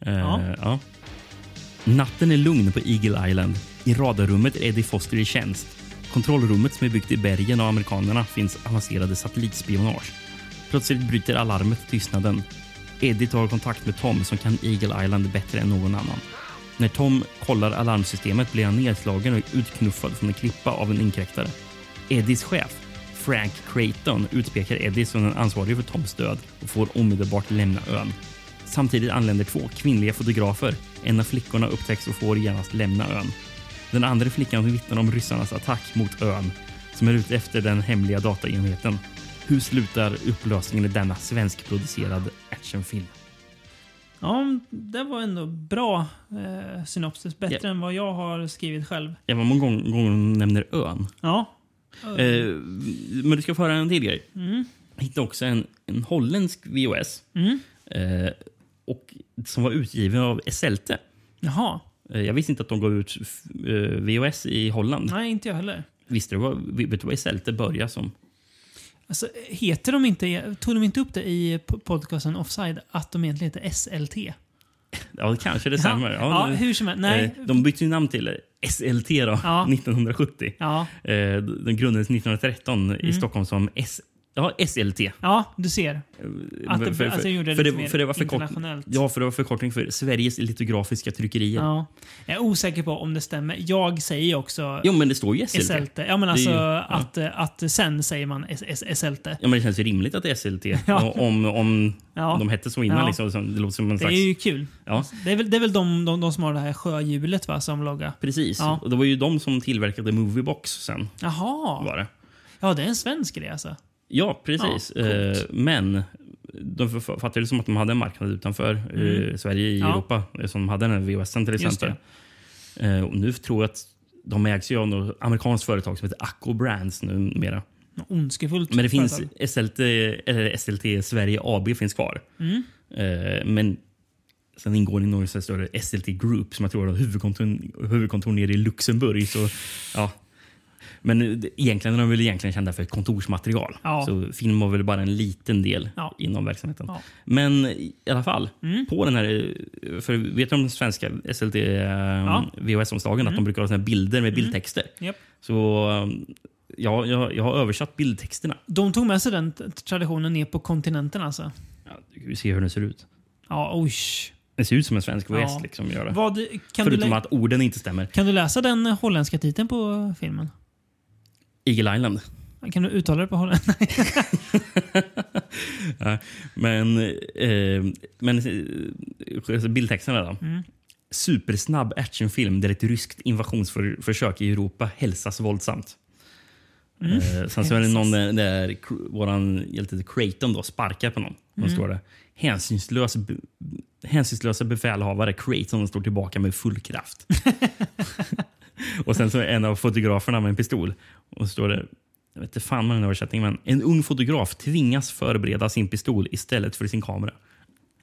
Eh, Ja. ja. Natten är lugn på Eagle Island. I radarrummet är Eddie Foster i tjänst. Kontrollrummet som är byggt i bergen av amerikanerna finns avancerade satellitspionage. Plötsligt bryter alarmet tystnaden. Eddie tar kontakt med Tom som kan Eagle Island bättre än någon annan. När Tom kollar alarmsystemet blir han nedslagen och utknuffad från en klippa av en inkräktare. Eddies chef, Frank Creighton, utpekar Eddie som den ansvarige för Toms död och får omedelbart lämna ön. Samtidigt anländer två kvinnliga fotografer. En av flickorna upptäcks och får genast lämna ön. Den andra flickan vittnar om ryssarnas attack mot ön som är ute efter den hemliga dataenheten. Hur slutar upplösningen i denna svenskproducerad actionfilm? ja, det var ändå bra eh, synopsis. Bättre Ja. än vad jag har skrivit själv. Jag var många gånger hon nämner ön. Ja. Eh, men du ska få höra en till grej. Mm. Jag hittade också en, en holländsk VHS Mm. eh, och, som var utgiven av Esselte. Jaha. Eh, Jag visste inte att de gav ut eh, VHS i Holland. Nej, inte jag heller. Visste du vad, vet du vad SLT började som? Alltså, heter de inte, tog de inte upp det i po- podcasten Offside att de egentligen heter SLT? Ja, kanske det stämmer. Ja, det- hur som helst. Nej. Eh, De bytte ju namn till SLT då, Ja. 1970. Ja. Eh, Den grundades 1913 Mm. i Stockholm som Ja, SLT. Ja, du ser. Att det- För- att det gjorde det för lite mer för det var internationellt. Ja, för det var förkortning för Sveriges litografiska tryckerier. Ja. Jag är osäker på om det stämmer. Jag säger också Jo, men det står ju SLT. SLT. Ja, men Det alltså ju- ja. att, att sen säger man SLT. Ja, men det känns ju rimligt att det är SLT. Ja. Om, om Ja. de hette så innan. Ja. Liksom, det låter som en Det slags... är ju kul. Ja, Det är väl, det är väl de, de, de som har det här sjöhjulet va, som logga? precis. Ja. Och det var ju de som tillverkade Moviebox sen. Jaha. Var det. Ja, det är en svensk grej alltså. Ja, precis. Ja, eh, men de fattade det som att de hade en marknad utanför eh, Sverige i Mm. Ja. Europa. eh, Som hade den här VHSen till exempel. Och nu tror jag att de ägs ju av något amerikanskt företag som heter Acco Brands numera. Ondskefullt Men det finns. SLT, eller SLT Sverige AB finns kvar. Mm. Men sen ingår det i något större SLT Group som jag tror har huvudkontor, huvudkontor nere i Luxemburg. Så, ja. Men egentligen är de väl egentligen kända för kontorsmaterial. Ja. Så film var väl bara en liten del Ja. inom verksamheten. Ja. Men i alla fall, Mm. på den här... eh, För vet du om svenska SLT eh, VHS-omslagen? Att de brukar ha såna bilder med bildtexter. Japp. Så eh, ja, jag, jag har översatt bildtexterna. De tog med sig den traditionen ner på kontinenten alltså. Ja, vi ser hur den ser ut. Ja, oj. Det ser ut som en svensk VHS. Ja. Liksom, gör det. Vad, Förutom att orden inte stämmer. kan du läsa den holländska titeln på filmen? Eagle Island. Kan du uttala det på holländska? Ja, men eh, men bildtexterna då. Mm. Supersnabb actionfilm där ett ryskt invasionsförsök i Europa hälsas våldsamt. Mm. Eh, sen så är det någon där, där våran hjälte Creighton då sparkar på någon. Mm. står det hänsynslös, hänsynslösa befälhavare Creighton står tillbaka med full kraft. och sen så är en av fotograferna med en pistol. Och så står det jag vet inte fan vad den översättningen men en ung fotograf tvingas förbereda sin pistol istället för sin kamera.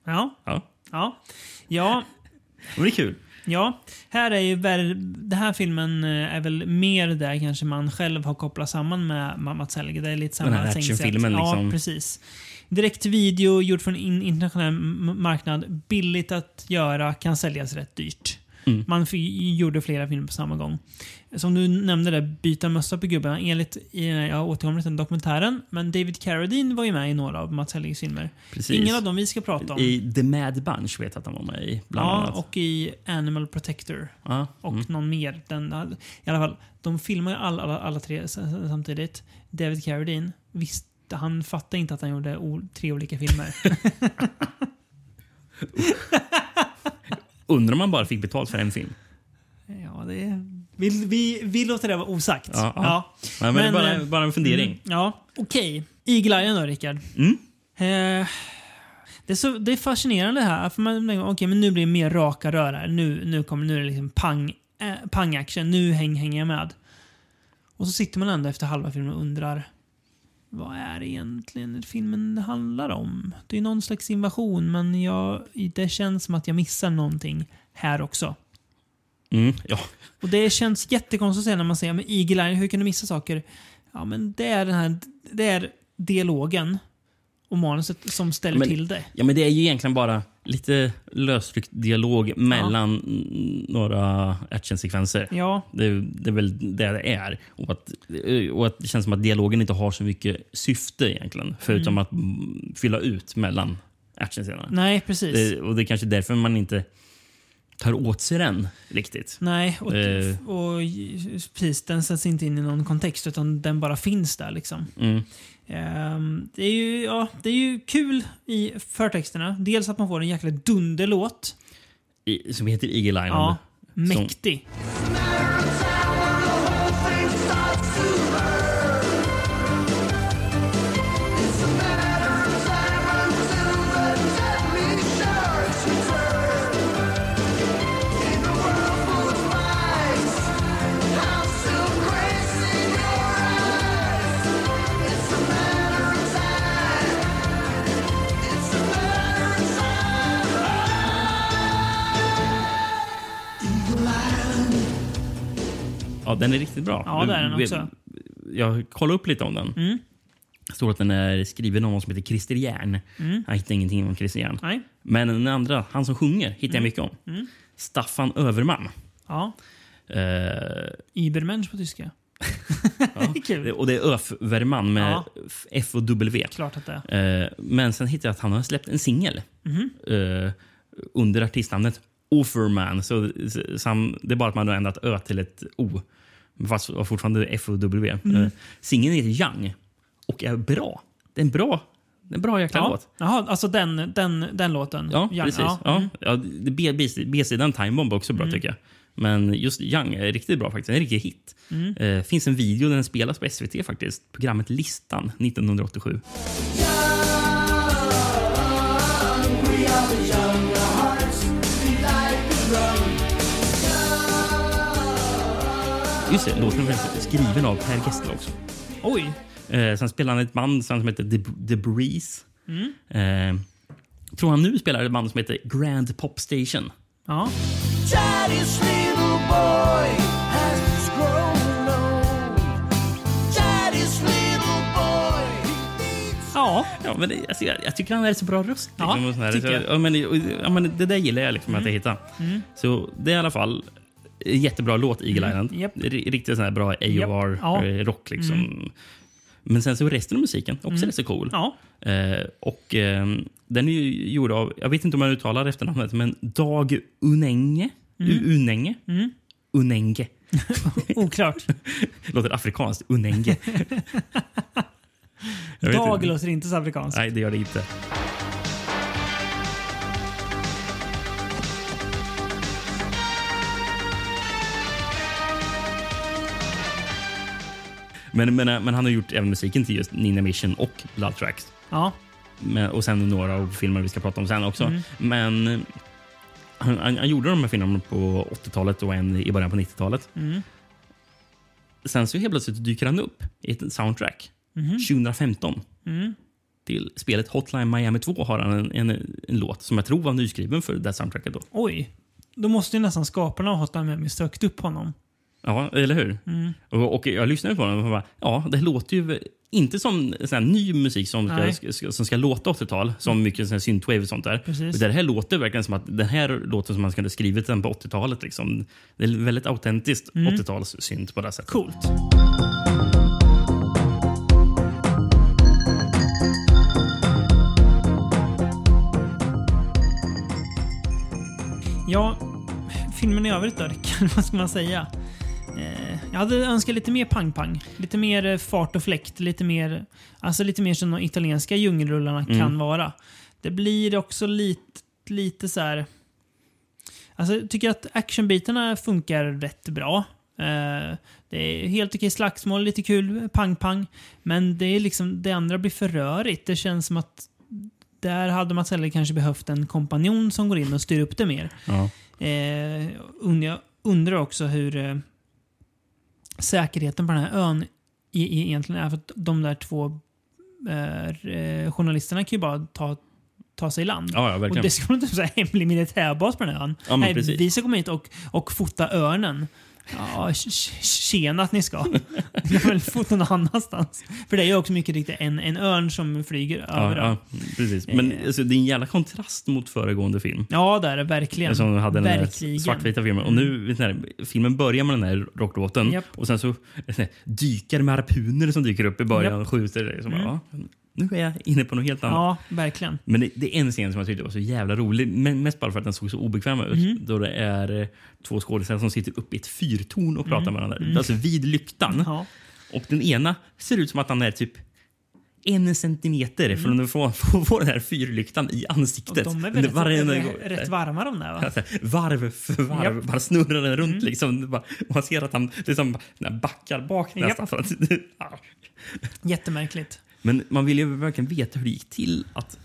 ja. Ja, Ja. Ja. det är kul. Ja, här är ju väl, den här filmen eh, är väl mer där kanske man själv har kopplat samman med Ma- Mats Helge. Det är lite samma Den här actionfilmen, Ja, liksom. precis. Direkt video, gjord från in, internationell marknad. Billigt att göra, kan säljas rätt dyrt. Mm. Man gjorde flera filmer på samma gång. Som du nämnde, där, byta mössa på gubbarna. Enligt, jag återkommer till den dokumentären, men David Carradine var ju med i några av Mats Helges filmer. Precis. Ingen av dem vi ska prata om. I The Mad Bunch vet jag att han var med i. Bland ja, annat. och i Animal Protector. ja, Och mm. någon mer. Den, I alla fall, de filmar ju alla, alla, alla tre samtidigt. David Carradine, visst, han fattade inte att han gjorde tre olika filmer. Undrar om man bara fick betalt för en film. ja, det, vi, vi, vi låter det vara osagt. Ja, ja. Nej, men, det är bara, eh, bara en fundering. Mm, ja, okej. Eagle Eye då, Rickard. Mm. Eh, det, är så, det är fascinerande här. För man, tänker, okej, men nu blir det mer raka rör här. Nu, nu, kommer, nu är det liksom pang, eh, pang action. Nu häng, hänger jag med. Och så sitter man ändå efter halva filmen och undrar vad är egentligen filmen handlar om? Det är någon slags invasion, men jag, det känns som att jag missar någonting här också. Mm, ja. Och det känns jättekonstigt att säga när man säger men Eagle Eye, hur kan du missa saker? Ja, men det är den här det är dialogen och manuset som ställer Men- till det. ja, men det är ju egentligen bara lite lösryckt dialog mellan mm, några actionsekvenser. Ja, Det, det är väl det det är. Och att, och att det känns som att dialogen inte har så mycket syfte egentligen. Förutom att mm, fylla ut mellan actionscenerna. nej precis. Det, och det är kanske därför man inte tar åt sig den riktigt. nej, och, Eh. och precis, den sätts inte in i någon kontext utan den bara finns där liksom. Mm. Ehm, det, är ju, ja, det är ju kul i förtexterna. Dels att man får en jäkla dunderlåt. I, som heter Eagle Island. Ja, Som- Ja, den är riktigt bra. Ja, det är den också. Jag kollade upp lite om den. Mm. Det står att den är skriven av någon som heter Christer Järn. Mm. Jag hittade ingenting om Christer Järn. Nej. Men den andra, han som sjunger, hittar jag mycket om. Mm. Staffan Överman. Ja. Eh, Ibermensch på tyska. Och det är Öfverman med Ja. F- och W. Klart att det är. Eh, men sen hittade jag att han har släppt en singel eh, under artistnamnet Offerman. Så, så han, det är bara att man har ändrat Ö till ett O. Fast fortfarande F och W. Mm. Eh, singeln heter Young och är bra. Det är en bra, det är en bra jäkla Ja. låt. Jaha, alltså den, den, den låten? Ja, Young, precis. Ja. Ja. Mm. Ja, B-sidan Time Bomb är också bra tycker jag. Men just Young är riktigt bra faktiskt. En riktig hit. Mm. Eh, finns en video där den spelas på SVT faktiskt. Programmet Listan 1987. Just det, låten är skriven av Per Gessle också. Oj! Eh, sen spelar han ett band som heter The, The Breeze. Mm. Eh, tror han nu spelar ett band som heter Grand Pop Station. Ja. Ja. Ja, men det, alltså, jag, jag tycker han har så bra röst. Ja, liksom, och sån här. tycker Så, ja, men, och- ja, men det där gillar jag liksom, att jag hittar. Mm. Så det är i alla fall jättebra låt, Eagle Mm, Island. japp. R- Riktigt sån här bra AOR Japp, ja. eh, rock. Liksom. Mm. Men sen så resten av musiken också Mm. rätt så cool. Ja. Eh, och eh, Den är ju gjord av, jag vet inte om man uttalar efternamnet, men Dag Unenge. Mm. Unenge. Mm. Unenge. Oklart. Låter afrikanskt. Unenge. Jag Dag inte. låter inte så afrikanskt. Nej, det gör det inte. Men, men, men han har gjort även musiken till just Nina Mission och Blood Tracks. Ja. Men, och sen några av filmerna vi ska prata om sen också. Mm. Men eh, han, han, han gjorde de här filmerna på 80-talet och en i början på 90-talet. Mm. Sen så helt plötsligt dyker han upp i ett soundtrack Mhm. 2015. Mm. Till spelet Hotline Miami 2 har han en, en, en låt som jag tror var nyskriven för det soundtracket. Då. Oj. Då måste ju nästan skaparna av Hotline Miami sökt upp honom. Ja, eller hur? Mm. Och, och jag lyssnade på den och bara, ja, det låter ju inte som sån ny musik som ska, ska, som ska låta 80-tal, som mycket sån synthwave och sånt där. Precis. Det här låter verkligen som att den här låten som man skulle skrivit den på 80-talet. Liksom. Det är väldigt autentiskt Mm. 80-tals-synt på det sättet. Coolt. Ja, filmen i övrigt då, Rickard, vad ska man säga? Eh, jag hade önskat lite mer pang-pang. Lite mer eh, fart och fläkt. Lite mer, alltså lite mer som de italienska djungelrullarna Mm. kan vara. Det blir också lite, lite så här... Alltså, jag tycker att actionbitarna funkar rätt bra. Eh, det är helt okej slagsmål, lite kul, pang-pang. Men det är liksom, det andra blir för rörigt. Det känns som att där hade man istället kanske behövt en kompanjon som går in och styr upp det mer. Ja. Eh, und- jag undrar också hur eh, säkerheten på den här ön egentligen är. För att de där två eh, eh, journalisterna kan ju bara ta, ta sig i land. Ja, ja, och det ska vara typ så här hemlig militärbas på den här ön. Ja, Nej, precis. vi ska komma hit och, och fota örnen. Ja, tj- tj- tjena att ni ska. Ni kan väl fota någon annanstans. För det är ju också mycket riktigt en, en örn som flyger Ja, ön. ja, precis. Men Eh. alltså, det är en jävla kontrast mot föregående film. Ja, det är det verkligen. Som hade den verkligen. svartvita filmen. Och nu, vet ni, här, filmen börjar med den här rocklåten Japp. och sen så vet ni, dykare med harpuner som dyker upp i början Japp. och skjuter bara, Mm. ja, nu är jag inne på något helt annat. Ja, verkligen. Men det, det är en scen som jag tyckte var så jävla rolig. Men mest bara för att den såg så obekväm ut. Mm. Då det är eh, två skådespelare som sitter uppe i ett fyrtorn och pratar Mm. med varandra. Mm. Alltså vid lyktan. Ja. Och den ena ser ut som att han är typ en centimeter Mm. från att få, få, få den här fyrlyktan i Och ansiktet. de är Varenda rätt, rätt varma de där va? Alltså, varv för varv. Mm. bara snurrar den runt. Liksom. Bara- Och man ser att han liksom backar bak nästan. Att, Ah. Jättemärkligt. Men man vill ju verkligen veta hur det gick till. att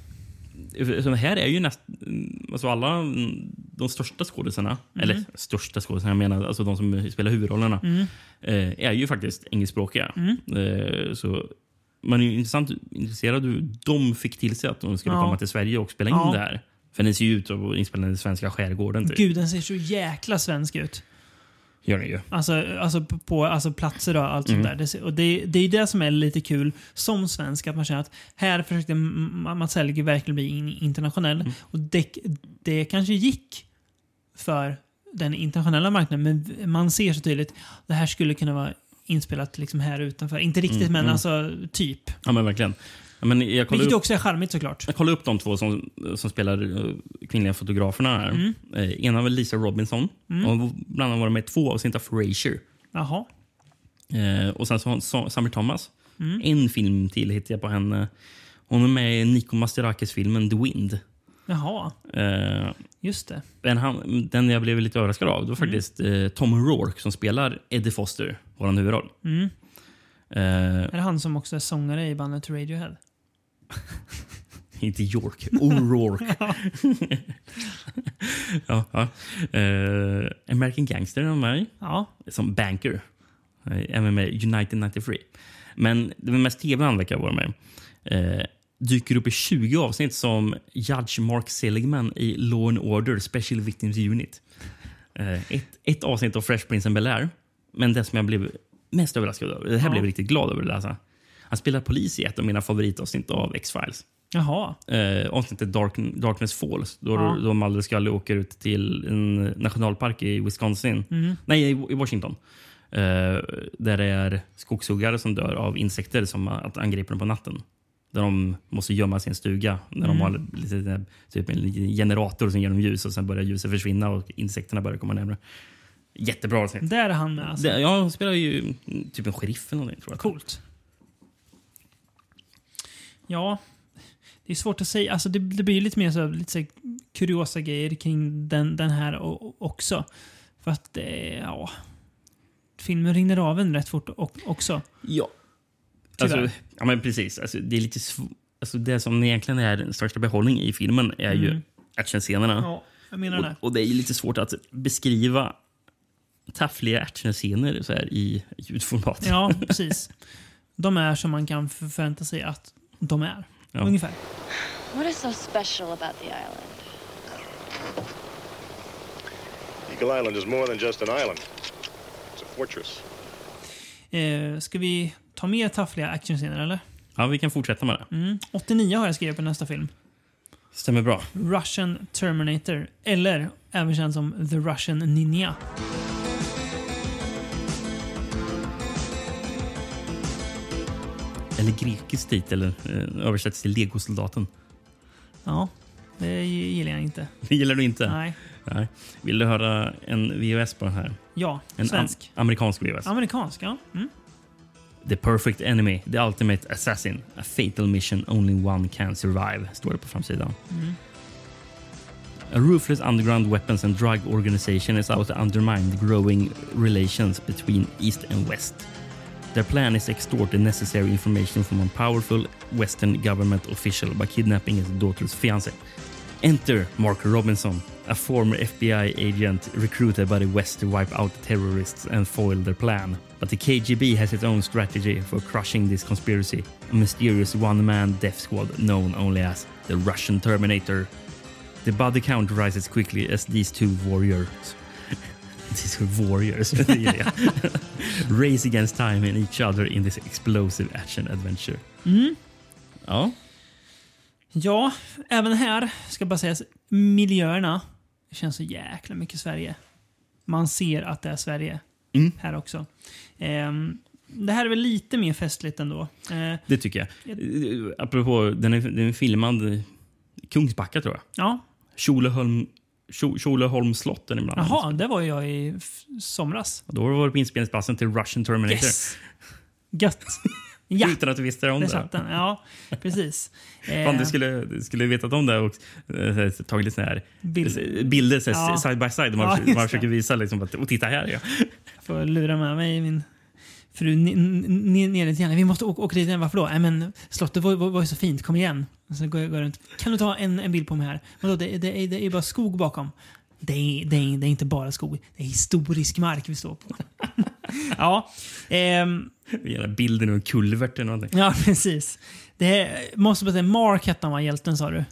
så här är ju näst, alltså alla de största skådisarna, Mm. eller största skådisarna, jag menar alltså de som spelar huvudrollerna, Mm. eh, är ju faktiskt engelskspråkiga. Mm. Eh, så man är ju intressant intresserad hur de fick till sig att de skulle Ja. komma till Sverige och spela in Ja. det här. För den ser ju ut att vara inspelad i den svenska skärgården. Typ. Gud, den ser så jäkla svensk ut. Gör den ju. Alltså, alltså på- alltså platser och allt Mm. sånt där. Det, och det, det är det som är lite kul som svensk, att man känner att här försökte Mats Helge verkligen bli in, internationell. Mm. Och det, det kanske gick för den internationella marknaden, men man ser så tydligt det här skulle kunna vara inspelat liksom här utanför. Inte riktigt, Mm, men mm. alltså typ. Ja, men verkligen. Men jag Vilket upp, också är charmigt såklart. jag kollade upp de två som, som spelar eh, kvinnliga fotograferna här. Mm. Eh, ena var Lisa Robinson. Och bland annat var de med två av Frasier. Jaha. Eh, och sen så har Summer Thomas. Mm. En film till hittade jag på henne. Hon är med i Nico Masterakis-filmen The Wind. Jaha, Eh, just det. men han, den jag blev lite överraskad av det var faktiskt eh, Tom O'Rourke som spelar Eddie Foster, vår huvudroll. Mm. Eh, Är det han som också är sångare i bandet Radiohead? inte York, O'Rourke. ja, ja. Eh, American Gangster är med Ja. som banker. Eh, Även med United 93. Men det var mest tv han verkar vara med eh, dyker upp i 20 avsnitt som Judge Mark Seligman i Law and Order Special Victims Unit. Eh, ett, ett avsnitt av Fresh Prince and Bel-Air. Men det som jag blev mest överraskad över, det här Ja. blev jag riktigt glad över att läsa. Han spelar polis i ett av mina favoritavsnitt av X-Files. Jaha. Eh, avsnittet Dark, Darkness Falls. Då, Ja. då Mulder Scully åker ut till en nationalpark i Wisconsin. Mm. Nej, i, i Washington. Eh, där det är skogshuggare som dör av insekter som att angriper dem på natten. Där de måste gömma sin stuga. När de Mm. har lite, typ en generator som ger dem ljus och sen börjar ljuset försvinna och insekterna börjar komma närmare. Jättebra avsnitt. Där är han med alltså. Det, jag spelar ju mm, typ en sheriff eller någonting. Tror jag. Coolt. Ja, det är svårt att säga. Alltså det, det blir ju lite mer så, lite så här kuriosa grejer kring den, den här också. För att det, ja... Filmen rinner av en rätt fort och, också. Ja. Tyvärr. Alltså, ja, men precis. Alltså, det är lite alltså, Det som egentligen är den största behållningen i filmen är ju Mm. actionscenerna. Ja, jag menar det. Och, och det är ju lite svårt att beskriva taffliga actionscener så här i ljudformat. Ja, precis. De är som man kan för- förvänta sig att de är. Ja. Ungefär. What is so special about the island? Eagle Island is more than just an island. It's a fortress. Eh, ska vi ta mer taffliga actionscener eller? Ja, vi kan fortsätta med det. Mm. 89 har jag skrivit på nästa film. Stämmer bra. Russian Terminator. Eller även känd som The Russian Ninja. Eller grekisk titel eh, översätts till Legosoldaten. Ja, det gillar jag inte. Det gillar du inte? Nej. Nej. Vill du höra en VHS på den här? Ja, En svensk. am- amerikansk VHS. Amerikansk, ja. Mm. The perfect enemy, the ultimate assassin. A fatal mission only one can survive, står det på framsidan. Mm. A ruthless underground weapons and drug organization is out to undermine the growing relations between East and West. Their plan is to extort the necessary information from a powerful Western government official by kidnapping his daughter's fiancé. Enter Mark Robinson, a former FBI agent recruited by the West to wipe out the terrorists and foil their plan. But the KGB has its own strategy for crushing this conspiracy. A mysterious one-man death squad known only as the Russian Terminator. The body count rises quickly as these two warriors these warriors yeah. race against time and each other in this explosive action adventure. Mm. Ja, Ja, även här ska bara sägas, miljöerna känns så jäkla mycket Sverige. Man ser att det är Sverige Mm. här också. Ehm, det här är väl lite mer festligt ändå. Eh, det tycker jag. Eh, Apropå, den är, den är filmad Kungsbacka tror jag. ja, Tjolöholm, Tjo- Tjolöholms slott är den ibland. jaha, det var jag i somras. Då var det på inspelningsplatsen till Russian Terminator. Yes! Gött! Ja, Utan att du visste om där det. den. Ja, precis. Fan, Eh, du skulle, du skulle vetat om det och eh, tagit lite såna här Bild. bilder så här, Ja. side by side. Man, Ja, försöker- man det. försöker visa liksom att och titta här. Ja. får lura med mig min fru lite grann. Vi måste åka, åka dit igen. Varför då? Nej, men slottet var, var, var ju så fint. Kom igen. Och så går jag, går runt. Kan du ta en, en bild på mig här? Vadå, det, det, är- det är bara skog bakom. Det är, det, är, det är inte bara skog. Det är historisk mark vi står på. ja, ehm, Gärna bilden av en kulvert eller någonting. ja, precis. Det är, måste bara säga, Mark hette han va? Hjälten sa du?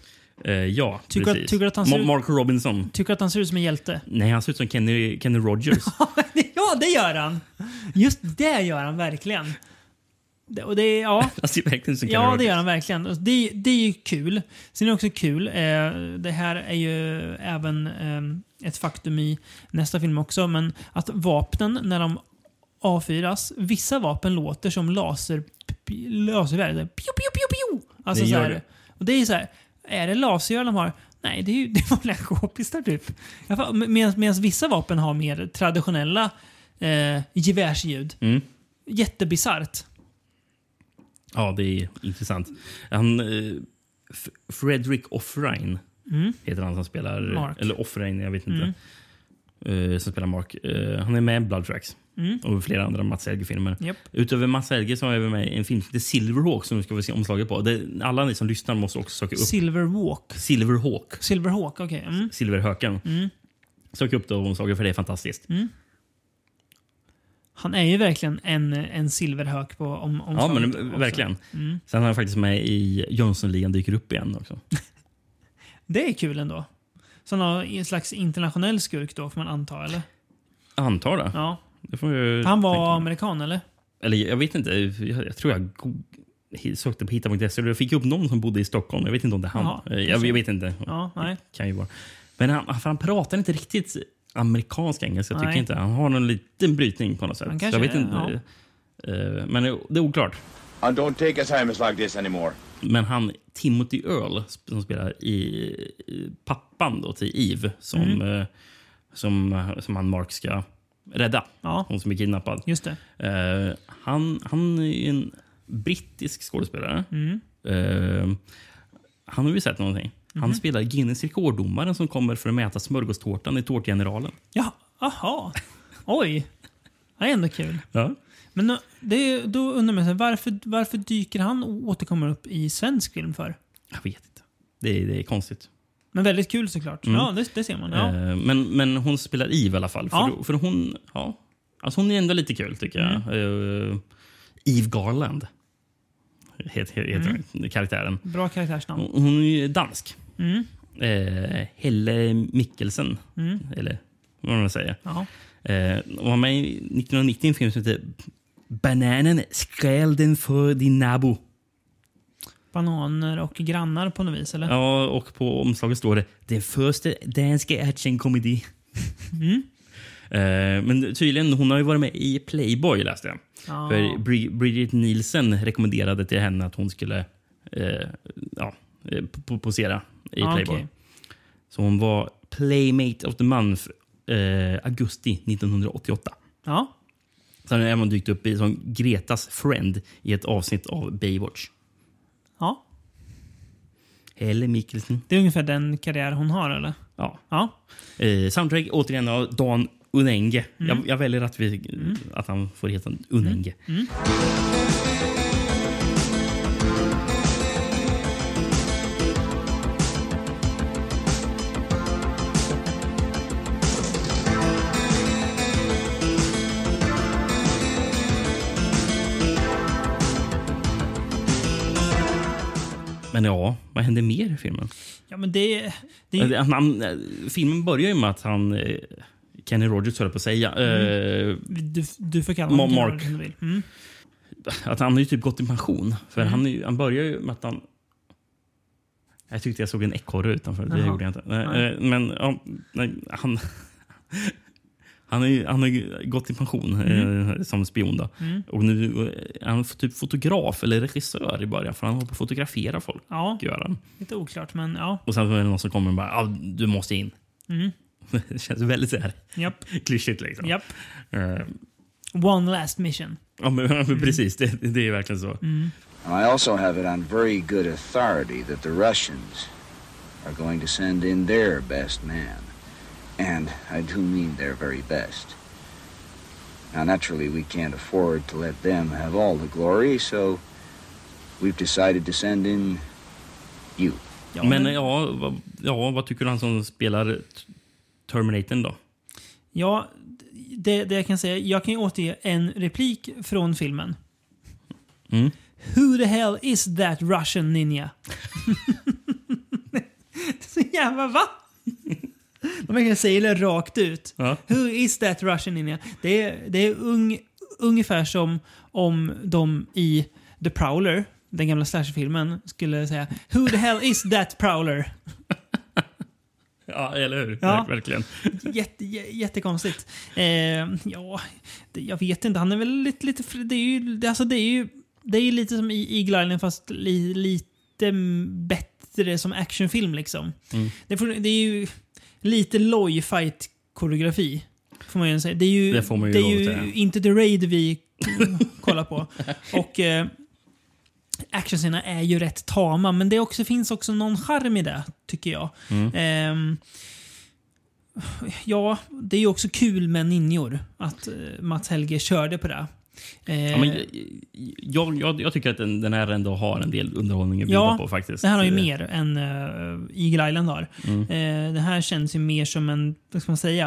Eh, ja, Tycker att- precis. tycker att han ser Mark Robinson. Tycker att han ser ut som en hjälte? Nej, han ser ut som Kenny, Kenny Rogers. ja, det gör han! Just det gör han verkligen. Och det, ja. ser verkligen som Ja, det gör han verkligen. Det, det är ju kul. Sen är det också kul, eh, det här är ju även eh, ett faktum i nästa film också, men att vapnen när de avfyras, vissa vapen låter som laser, laservärde. Pio, pio, pio, pio. Alltså Det så här. Och det är så här, är det lasergevär de har? Nej, det är ju det är vanliga k-pistar typ. Medan vissa vapen har mer traditionella eh, gevärsljud. Mm. Jättebisarrt. Ja, det är intressant. Han, eh, Fredrik Offrein Mm. heter han som spelar... Mark. Eller Offrein, jag vet inte. Mm. Eh, som spelar Mark. Eh, han är med i Blood Tracks. Mm. Och flera andra Mats Helge-filmer. Japp. Utöver Mats Helge så har vi med i en film som heter Silverhawk som vi ska få se omslaget på. Det, alla ni som lyssnar måste också söka upp Silverwalk. Silverhawk. Silverhawk, okej. Mm. Silverhöken. Mm. Sök upp det omslaget för det är fantastiskt. Mm. Han är ju verkligen en, en silverhök på om, Ja, omslaget men också. verkligen. Mm. Sen är han faktiskt med i Jönssonligan dyker upp igen också. Det är kul ändå. Så någon en slags internationell skurk då, får man anta, eller? Antar det. Ja. Det får jag Han var mig. amerikan, eller? Eller jag vet inte. Jag, jag tror jag go- sökte på hitta.se och jag fick upp någon som bodde i Stockholm. Jag vet inte om det är han. Jaha, Eh, jag, jag vet inte. Ja, nej. Kan ju vara. Men han, för han pratar inte riktigt amerikansk engelska. Jag tycker Nej. inte. Han har någon liten brytning på något sätt. Han Så jag kanske vet inte. Eh, Men det är oklart. And don't take assignments like this anymore. Men han, Timothy Earl, som spelar i, i pappan då, till Eve, som, Mm. eh, som, som han Mark ska rädda. Ja. Hon som är kidnappad. Just det. Eh, han, han är en brittisk skådespelare. Mm. Eh, han har vi sett någonting. Han Mhm. spelar Guinness rekorddomaren som kommer för att mäta smörgåstårtan i Tårtgeneralen. Ja, aha. Oj. Det är ändå kul. Ja. Men då, det, då undrar man sig, varför, varför dyker han och återkommer upp i svensk film för? Jag vet inte. Det det är konstigt. Men väldigt kul såklart. Mm. Ja, det, det ser man. Ja. Eh, men, men hon spelar Eve i alla fall. För, Ja. för hon, ja, alltså hon är ändå lite kul tycker jag. Eh, Eve Garland heter, heter Mm. karaktären. Bra karaktärsnamn. Hon, hon är dansk. Mm. Eh, Helle Mikkelsen, Mm. eller vad man säger. Ja. Eh, hon var med i 1990 i en film som heter Bananen skräl den för din nabo. Bananer och grannar på något vis, eller? Ja, och på omslaget står det Den första danska actionkomedi. Mm. Eh, men tydligen, hon har ju varit med i Playboy läste jag. Ja. För Bri- Bridget Nielsen rekommenderade till henne att hon skulle eh, ja, eh, po- posera i Ja, Playboy. okej. Så hon var Playmate of the Month eh, augusti 1988. Ja. Sen har även dykt upp i, som Gretas friend i ett avsnitt av Baywatch. Ja. Helle Mikkelsen. Det är ungefär den karriär hon har, eller? Ja. Ja. Eh, soundtrack återigen av Dan Unenge. Mm. Jag, jag väljer att, vi, att han får heta Unenge. Mm. Men ja, vad händer mer i filmen? Ja, men det, det. Han, han, eh, filmen börjar ju med att han... eh, Kenny Rogers höll på att säga. eh, Du, du får kalla honom Mark. vill. Mm. att han har ju typ gått i pension. För Mm. han, han börjar ju med att han... Jag tyckte jag såg en ekorre utanför. Det Jaha. gjorde jag inte. Nej, Men ja, nej, han... Han har, ju, han har gått i pension eh, som spion. Då. Mm. Och nu eh, är han typ fotograf eller regissör i början. För han håller på att fotografera folk. Ja, Gör han. lite oklart, men ja. Och sen är det någon som kommer och bara ah, du måste in. Mm. Det känns väldigt så här Japp. klyschigt. Liksom. Japp. Eh, One last mission. ja, men, men precis, det, det är verkligen så. Mm. And I also have it on very good authority that the Russians are going to send in their best man. And I do mean their very best. Now, naturally, we can't afford to let them have all the glory, so we've decided to send in you. men ja, vad, ja, vad tycker du han som spelar t- Terminatorn då? Ja, det, det jag kan säga. Jag kan ju återge en replik från filmen. Mm. Who the hell is that Russian ninja? Jävlar, va? De verkligen säger det rakt ut. Ja. Who is that Russian ninja? Det är, det är ung, ungefär som om de i The Prowler, den gamla slasherfilmen, skulle säga Who the hell is that Prowler? Ja, eller hur? Ja. Verkligen. Jätte, jä- jättekonstigt. Eh, ja, det, jag vet inte. Han är väl lite... lite det, är ju, det, alltså det, är ju, det är ju lite som i Eagle Island fast li, lite bättre som actionfilm liksom. Mm. Det, det är ju lite loj fight koreografi Får man ju säga. Det är ju, Det får man ju det är ju inte The Raid vi kollar på. Och eh, actionscenerna är ju rätt tama, men det också, finns också någon charm i det, tycker jag. Mm. Ehm, ja, det är ju också kul med ninjor. Att eh, Mats Helge körde på det. Eh, Ja, men, jag, jag, jag tycker att den, den här ändå har en del underhållning att bjuda Ja, på faktiskt. det här har ju Eh, mer än uh, Eagle Island har. Mm. Eh, det här känns ju mer som en, vad ska man säga?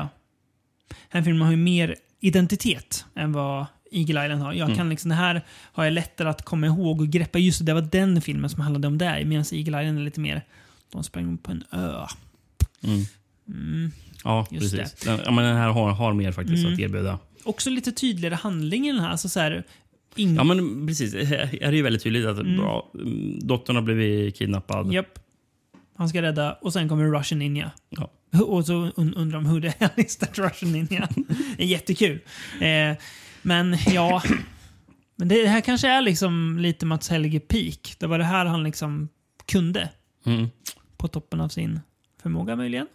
Den här filmen har ju mer identitet än vad Eagle Island har. Jag Mm. kan liksom, det här har jag lättare att komma ihåg och greppa. Just det, det var den filmen som handlade om det. Medan Eagle Island är lite mer, de sprang på en ö. Mm. Mm. Ja, Just precis. Den, ja, men den här har, har mer faktiskt Mm. att erbjuda. Också lite tydligare handling i den här. Alltså så här, ing- Ja, men precis. Här är det ju väldigt tydligt att Mm. bra, dottern har blivit kidnappad. Japp. Han ska rädda och sen kommer Russian Ninja. Ja. Och så un undrar de hur det är is that Russian Ninja. jättekul. Eh, men ja, men det här kanske är liksom lite Mats Helge peak. Det var det här han liksom kunde. Mm. På toppen av sin förmåga möjligen.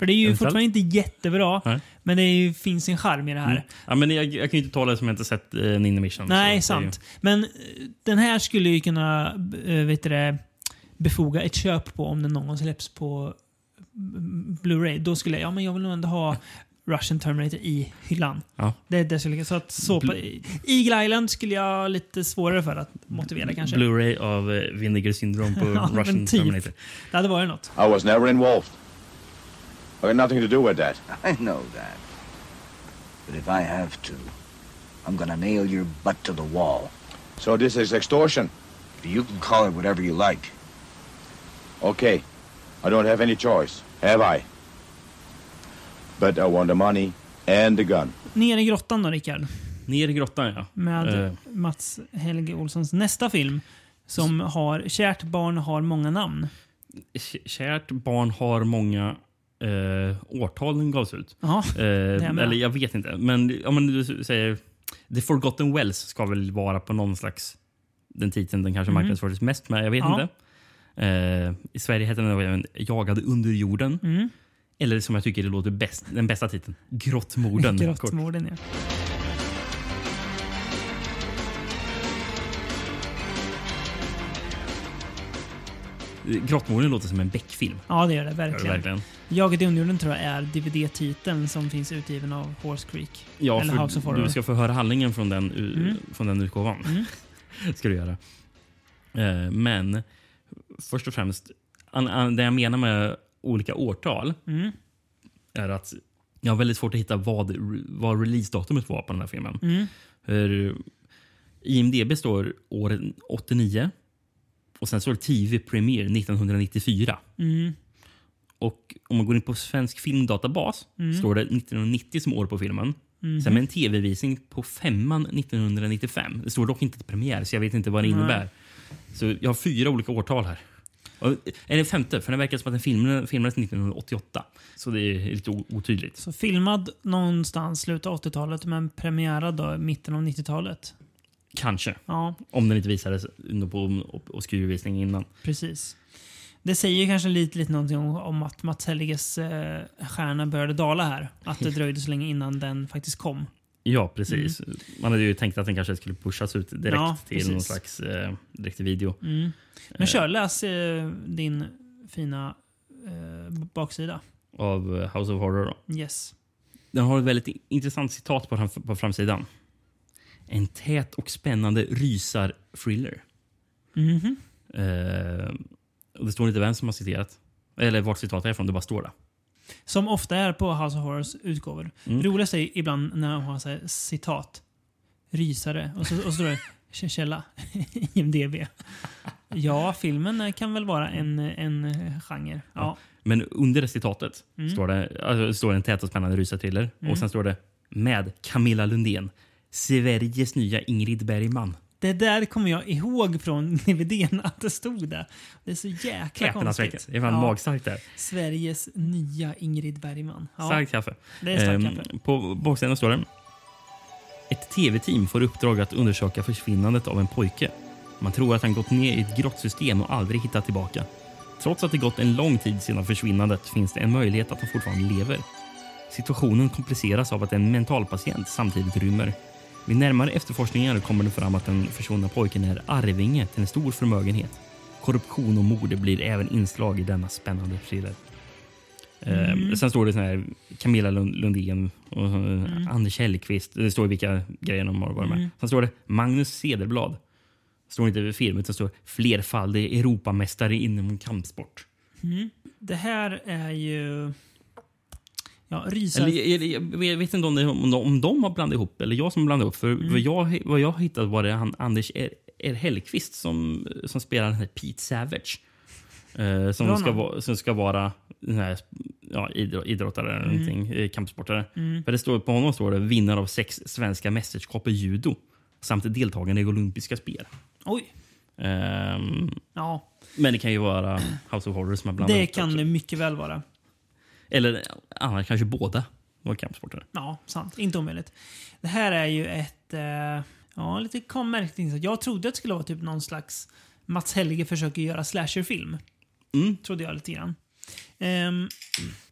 För det är ju Eventuellt. fortfarande inte jättebra, Nej. men det är ju, finns en charm i det här. Mm. Ja, men jag, jag kan ju inte tala som jag inte sett eh, Ninja Mission. Nej, är ju- sant. Men eh, den här skulle ju kunna äh, vet du det, befoga ett köp på om den någon gång släpps på mm, Blu-ray. Då skulle jag, ja men jag vill nog ändå ha Russian Terminator i hyllan. Ja. Det, det skulle, så att så på, Eagle Island skulle jag ha lite svårare för att motivera kanske. Blu-ray av eh, Vinegar Syndrome på Ja, Russian typ. Terminator. Det hade varit något. I was never involved. I had nothing to do with that. I know that. But if I have to, I'm gonna nail your butt to the wall. So this is extortion. You can call it whatever you like. Okay. I don't have any choice, have I? But I want the money and the gun. Ner i grottan då, Rickard. Ner i grottan, ja. Med Eh. Mats Helge Olssons nästa film. Som har Kärt barn har många namn. Kärt barn har många eh, årtal den gavs ut. Ja, eh, eller jag vet inte. Men om du säger The Forgotten Wells ska väl vara på någon slags den titeln den kanske Mhm. marknadsfördes mest med. Jag vet Ja. inte. Eh, I Sverige heter den även Jagade under jorden. Mm. Eller som jag tycker det låter bäst, den bästa titeln. Grottmorden. Grottmorden, ja. Grottmorden låter som en Beck-film. Ja, det gör det Gör det verkligen. verkligen. Jaget i underjorden tror jag är DVD-titeln som finns utgiven av Horse Creek. Ja, Eller House of Horror. du ska få höra handlingen från den, Mm. från den utgåvan. Mm. ska du göra. Eh, men först och främst, an, an, det jag menar med olika årtal Mm. är att jag har väldigt svårt att hitta vad, vad releasedatumet var på den här filmen. Mm. För IMDB står år 89 och sen står det TV Premiere 1994. Mm. Och om man går in på Svensk filmdatabas Mm. står det 1990 som år på filmen. Mhm. Sen med en tv-visning på femman 1995. Det står dock inte premiär, så jag vet inte vad det Nej. innebär. Så jag har fyra olika årtal här. Och, eller femte, för det verkar som att den filmen filmades 1988. Så det är lite otydligt. Så filmad någonstans slutet av 80-talet men premiärad då mitten av 90-talet. Kanske. Ja, Om den inte visades på obskurvisning innan. precis. Det säger kanske lite, lite någonting om, om att Mats Helges eh, stjärna började dala här. Att det dröjde så länge innan den faktiskt kom. Ja, precis. Man hade ju tänkt att den kanske skulle pushas ut direkt Ja, till precis. någon slags eh, direkt till video. Mm. Men kör, läs eh, din fina eh, baksida. Av House of Horror. Då. Yes. Den har ett väldigt intressant citat på, på framsidan. En tät och spännande rysar-thriller. Mhm. Eh, och det står inte vem som har citerat. Eller vart citatet är ifrån, det bara står där. Som ofta är på House of Horrors utgåvor. Mm. Det roligaste är ibland när de har så här, citat. Rysare. Och så, och så står det "Kä- källa. IMDB. Ja, filmen kan väl vara en, en genre. Ja. Men under det citatet Mm. står det, alltså, står det en tät och spännande rysarthriller. Mm. Och sen står det med Camilla Lundén. Sveriges nya Ingrid Bergman. Det där kommer jag ihåg från DVDn att det stod där. Det är så jäkla Häpnadsväckande. konstigt. Det är fan Ja. magstarkt där. Sveriges nya Ingrid Bergman. Ja. Starkt kaffe. Det är starkt Ehm, kaffe. På baksidan står det. Ett tv-team får uppdrag att undersöka försvinnandet av en pojke. Man tror att han gått ner i ett grottsystem och aldrig hittat tillbaka. Trots att det gått en lång tid sedan försvinnandet finns det en möjlighet att han fortfarande lever. Situationen kompliceras av att en mentalpatient samtidigt rymmer. Vid närmare efterforskningar kommer det fram att den försvunna pojken är arvinge till en stor förmögenhet. Korruption och mord blir även inslag i denna spännande thriller. Eh, Mm. sen står det sån här Camilla Lund- Lundén och eh, Mm. Anders Hellqvist. Det står vilka grejer de har varit med. Mm. Sen står det Magnus Cederblad. Det står inte film, utan det står flerfaldig Europamästare inom kampsport. Mm. Det här är ju... Ja, rysar... Eller, jag, jag, vet inte om, det, om, de, om de har blandat ihop eller jag som blandat ihop. För Mm. vad, jag, vad jag har hittat var det han, Anders R. R. Hellqvist som, som spelar den här Pete Savage. Eh, som, ska vara, som ska vara här, ja, idrott, idrottare eller Mm. någonting, eh, kampsportare. Mm. För det står, på honom står det vinnare av sex svenska mästerskap i judo samt deltagande i olympiska spel. Oj. Ehm, Ja, men det kan ju vara House of Horrors som har blandat det kan också. det mycket väl vara. Eller annars kanske båda var kampsportare. Ja, sant. Inte omöjligt. Det här är ju ett... Eh, ja, lite märkligt. Jag trodde att det skulle vara typ någon slags Mats Helge försöker göra slasherfilm. Mm. Trodde jag lite grann. Ehm,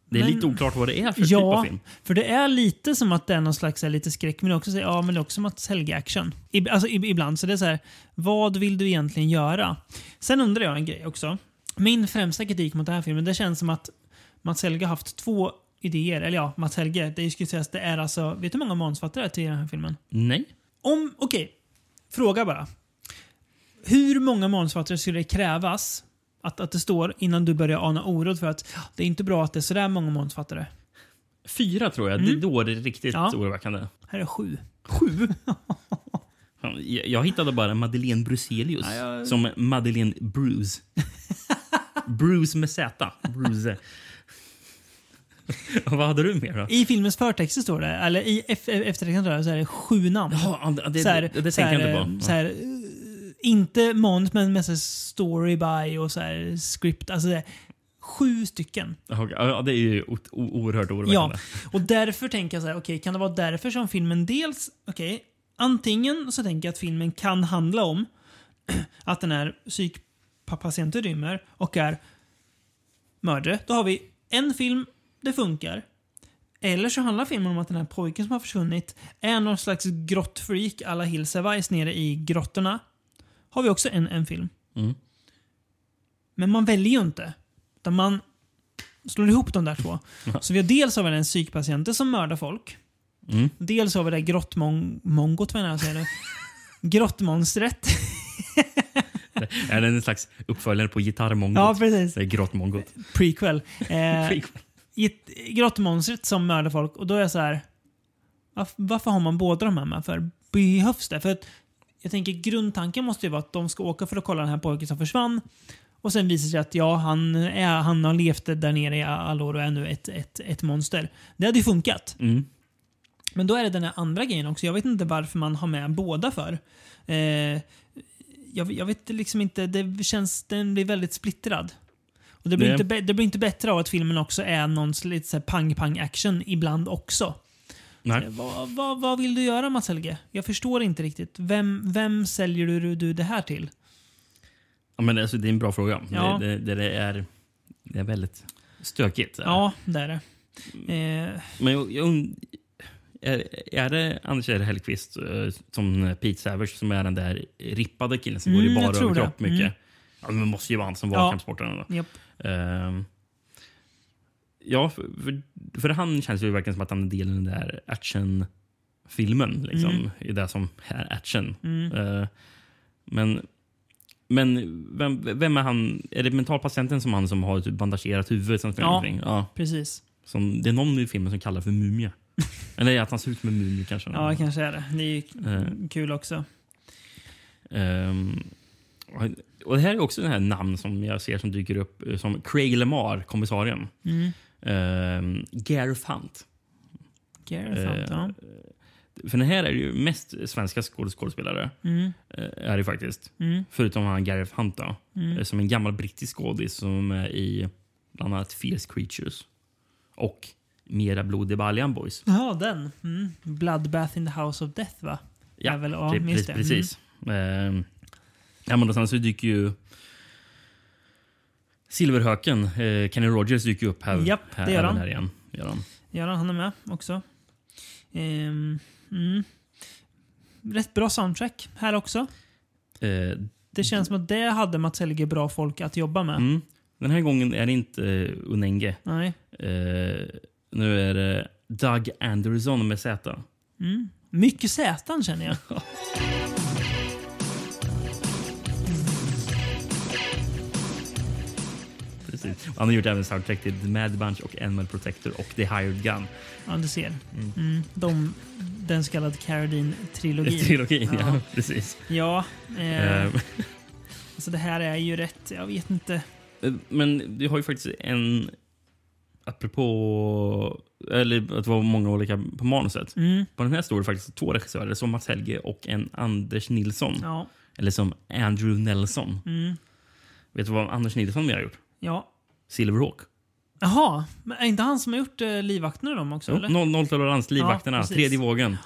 Det är men- lite oklart vad det är för typ ja, av film. för det är lite som att det är någon slags här, lite skräck, men är också, så- ja, men är också Mats Helge-action. Alltså, ib- ibland. Så det är så här, vad vill du egentligen göra? Sen undrar jag en grej också. Min främsta kritik mot den här filmen, det känns som att Mats Helge har haft två idéer. Eller ja, Mats Helge. Det skulle sägas det är alltså... Vet du hur många manusförfattare det är till den här filmen? Nej. Om... Okej. Fråga bara. Hur många manusförfattare skulle det krävas att, att det står innan du börjar ana oro för att det är inte bra att det är sådär många manusförfattare? Fyra tror jag. Det, då är det riktigt Mm. Ja. oroväckande. Här är sju. Sju? jag, jag hittade bara Madeleine Bruselius Ja, jag- som Madeleine Bruce. Bruce med Z. Bruce. Och Vad hade du mer då? I filmens förtexter står det, eller i eftertexten tror jag, så är det sju namn. Ja, det, det, här- det, det så tänker jag här, inte på. Här, eh, inte manus, men mest här story by och så här script. Alltså det sju stycken. Ja, Ja, det är ju oerhört Ja, oroväckande. och därför tänker jag så här, okej, kan det vara därför som filmen dels, okej, antingen så tänker jag att filmen kan handla om att den här psykpatienten rymmer och är mördare. Då har vi en film, det funkar. Eller så handlar filmen om att den här pojken som har försvunnit är någon slags grottfreak alla Hills Vice nere i grottorna. Har vi också en, en film. Mm. Men man väljer ju inte. Utan man slår ihop de där två. Så vi har dels har vi den psykpatienten som mördar folk. Mm. Dels har vi det grottmongot, vad jag säger nu. Grottmonstret. Är det en slags uppföljare på gitarrmongot? Ja, precis. Det är grottmongot. Prequel. Eh, Prequel. Grottmonstret som mördar folk. Och då är jag så här. Varför, varför har man båda de här med? För behövs det? För att jag tänker grundtanken måste ju vara att de ska åka för att kolla den här pojken som försvann. Och sen visar det sig att ja, han, är, han har levt där nere i alla år och är nu ett, ett, ett monster. Det hade ju funkat. Mm. Men då är det den här andra grejen också. Jag vet inte varför man har med båda för. Eh, jag, jag vet liksom inte. Det känns, den blir väldigt splittrad. Och det, blir Det- inte, det blir inte bättre av att filmen också är någon lite pang-pang-action ibland också. Nej. Vad, vad, vad vill du göra Mats Helge? Jag förstår inte riktigt. Vem, vem säljer du, du det här till? Ja, men alltså, det är en bra fråga. Ja. Det, det, det, är, det är väldigt stökigt. Ja, det är det. Eh, Men jag, jag, är, är det Anders R. Hellqvist eh, som Pete Savage som är den där rippade killen som Mm, går i jag bara överkropp mycket? Mm. Ja, det måste ju vara han som var Ja. kampsportaren. Då. japp. Ehm, ja, för, för, för han känns ju verkligen som att han är del i den där actionfilmen. Liksom, Mm. I det som är action. Mm. Eh, men men vem, vem är han? Är det mentalpatienten som han som har typ bandagerat huvudet? Som Ja. ja. Precis. Som, det är någon i filmen som kallar för mumie. Eller att han ser ut som en mumie kanske. Ja, kanske är det. Det är ju Eh. kul också. Ehm, Och det här är också den här namn som jag ser som dyker upp eh, som Craig Lamar, kommissarien. Mm. Uh, Gareth Hunt. Gareth Hunt, ja. För den här är ju mest svenska skåd- skådespelare. Mm. eh, Är det faktiskt. Mm. Förutom han Gareth Hunt då. Mm. Eh, Som en gammal brittisk skådis som är i bland annat Fierce Creatures. Och Mera blod i Baljan Boys. Ja, den. Mm. Bloodbath in the House of Death, va? Ja, väl, ja pre- just pre- det. precis. Mm. Ja, men och sen så dyker ju Silverhöken, eh, Kenny Rogers, dyker upp här, Japp, här, det gör han. här igen. Gör han. Ja, han är med också. Ehm, mm. Rätt bra soundtrack här också. Eh, Det känns som att det hade Mats Helge bra folk att jobba med. mm. Den här gången är det inte eh, Unenge. Nej. Eh, nu är det Doug Anderson med Z. Mm. Mycket Zätan känner jag. Han har gjort även soundtrack till The Mad Bunch och Animal Protector och The Hired Gun. Ja, du ser. Mm. De, den så kallade Carradine-trilogin. Trilogin, ja. Precis. Ja. Eh, Eh, alltså det här är ju rätt, jag vet inte. Eh, Men du har ju faktiskt en... Apropå... Eller att det var många olika på manuset. Mm. På den här står det faktiskt två regissörer, som Mats Helge och en Anders Nilsson. Ja. Eller som Andrew Nelson. Mm. Vet du vad Anders Nilsson mer har gjort? Ja. Silverhawk. Jaha, men är inte han som har gjort eh, livvakterna de också? eller? Noll, nolltolerans, livvakterna, Ja, precis. tredje vågen.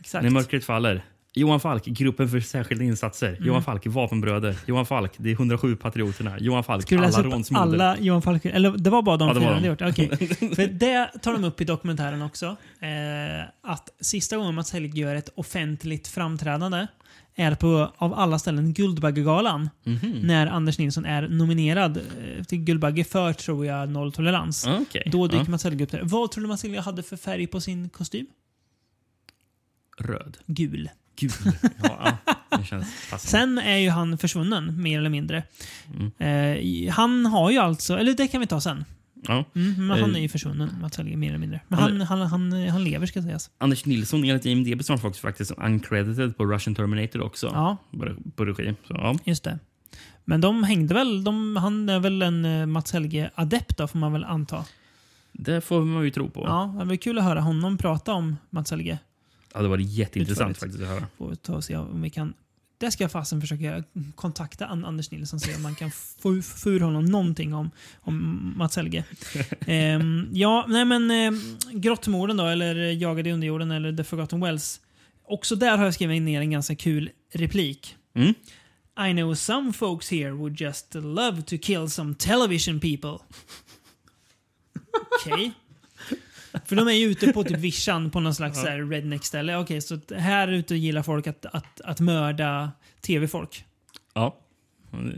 Exakt. När mörkret faller. Johan Falk, gruppen för särskilda insatser. Mm. Johan Falk, vapenbröder. Johan Falk, det är 107 patrioterna. Johan Falk, Ska du läsa alla upp alla Johan Falk... Eller det var bara de Ja, det fyra var de. hade gjort? Okej. För det tar de upp i dokumentären också. Eh, att sista gången Mats Helge gör ett offentligt framträdande är på, av alla ställen, Guldbaggegalan. Mhm. När Anders Nilsson är nominerad eh, till Guldbagge för, tror jag, nolltolerans. Okej. Då dyker Ja. Mats Helge upp där. Vad tror du Mats Helge hade för färg på sin kostym? Röd. Gul. Gul. Ja. Sen är ju han försvunnen, mer eller mindre. Mm. Eh, han har ju alltså, eller det kan vi ta sen. Ja. Mm, men han Eh, är ju försvunnen, Mats Helge, mer eller mindre. Men Han han, han, han, lever, ska sägas. Anders Nilsson enligt IMDB står faktiskt, faktiskt uncredited på Russian Terminator också. Ja. På, regi. Så, ja. Just det. Men de hängde väl, de, han är väl en eh, Mats Helge-adept får man väl anta. Det får man ju tro på. Ja, det var kul att höra honom prata om Mats Helge. Ja, det var jätteintressant Utförligt. faktiskt att höra. Får ta och se om vi kan... Det ska jag fasen försöka kontakta An- Anders Nilsson och se om man kan få få ur honom någonting om, om Mats Helge. Ehm, ja, nej men eh, Grottmorden då, eller Jagade i underjorden, eller The Forgotten Wells. Också där har jag skrivit ner en ganska kul replik. Mm. I know some folks here would just love to kill some television people. Okej. För de är ju ute på typ vischan på någon slags Ja. redneck-ställe. Okej, så här ute gillar folk att, att, att mörda tv-folk. Ja.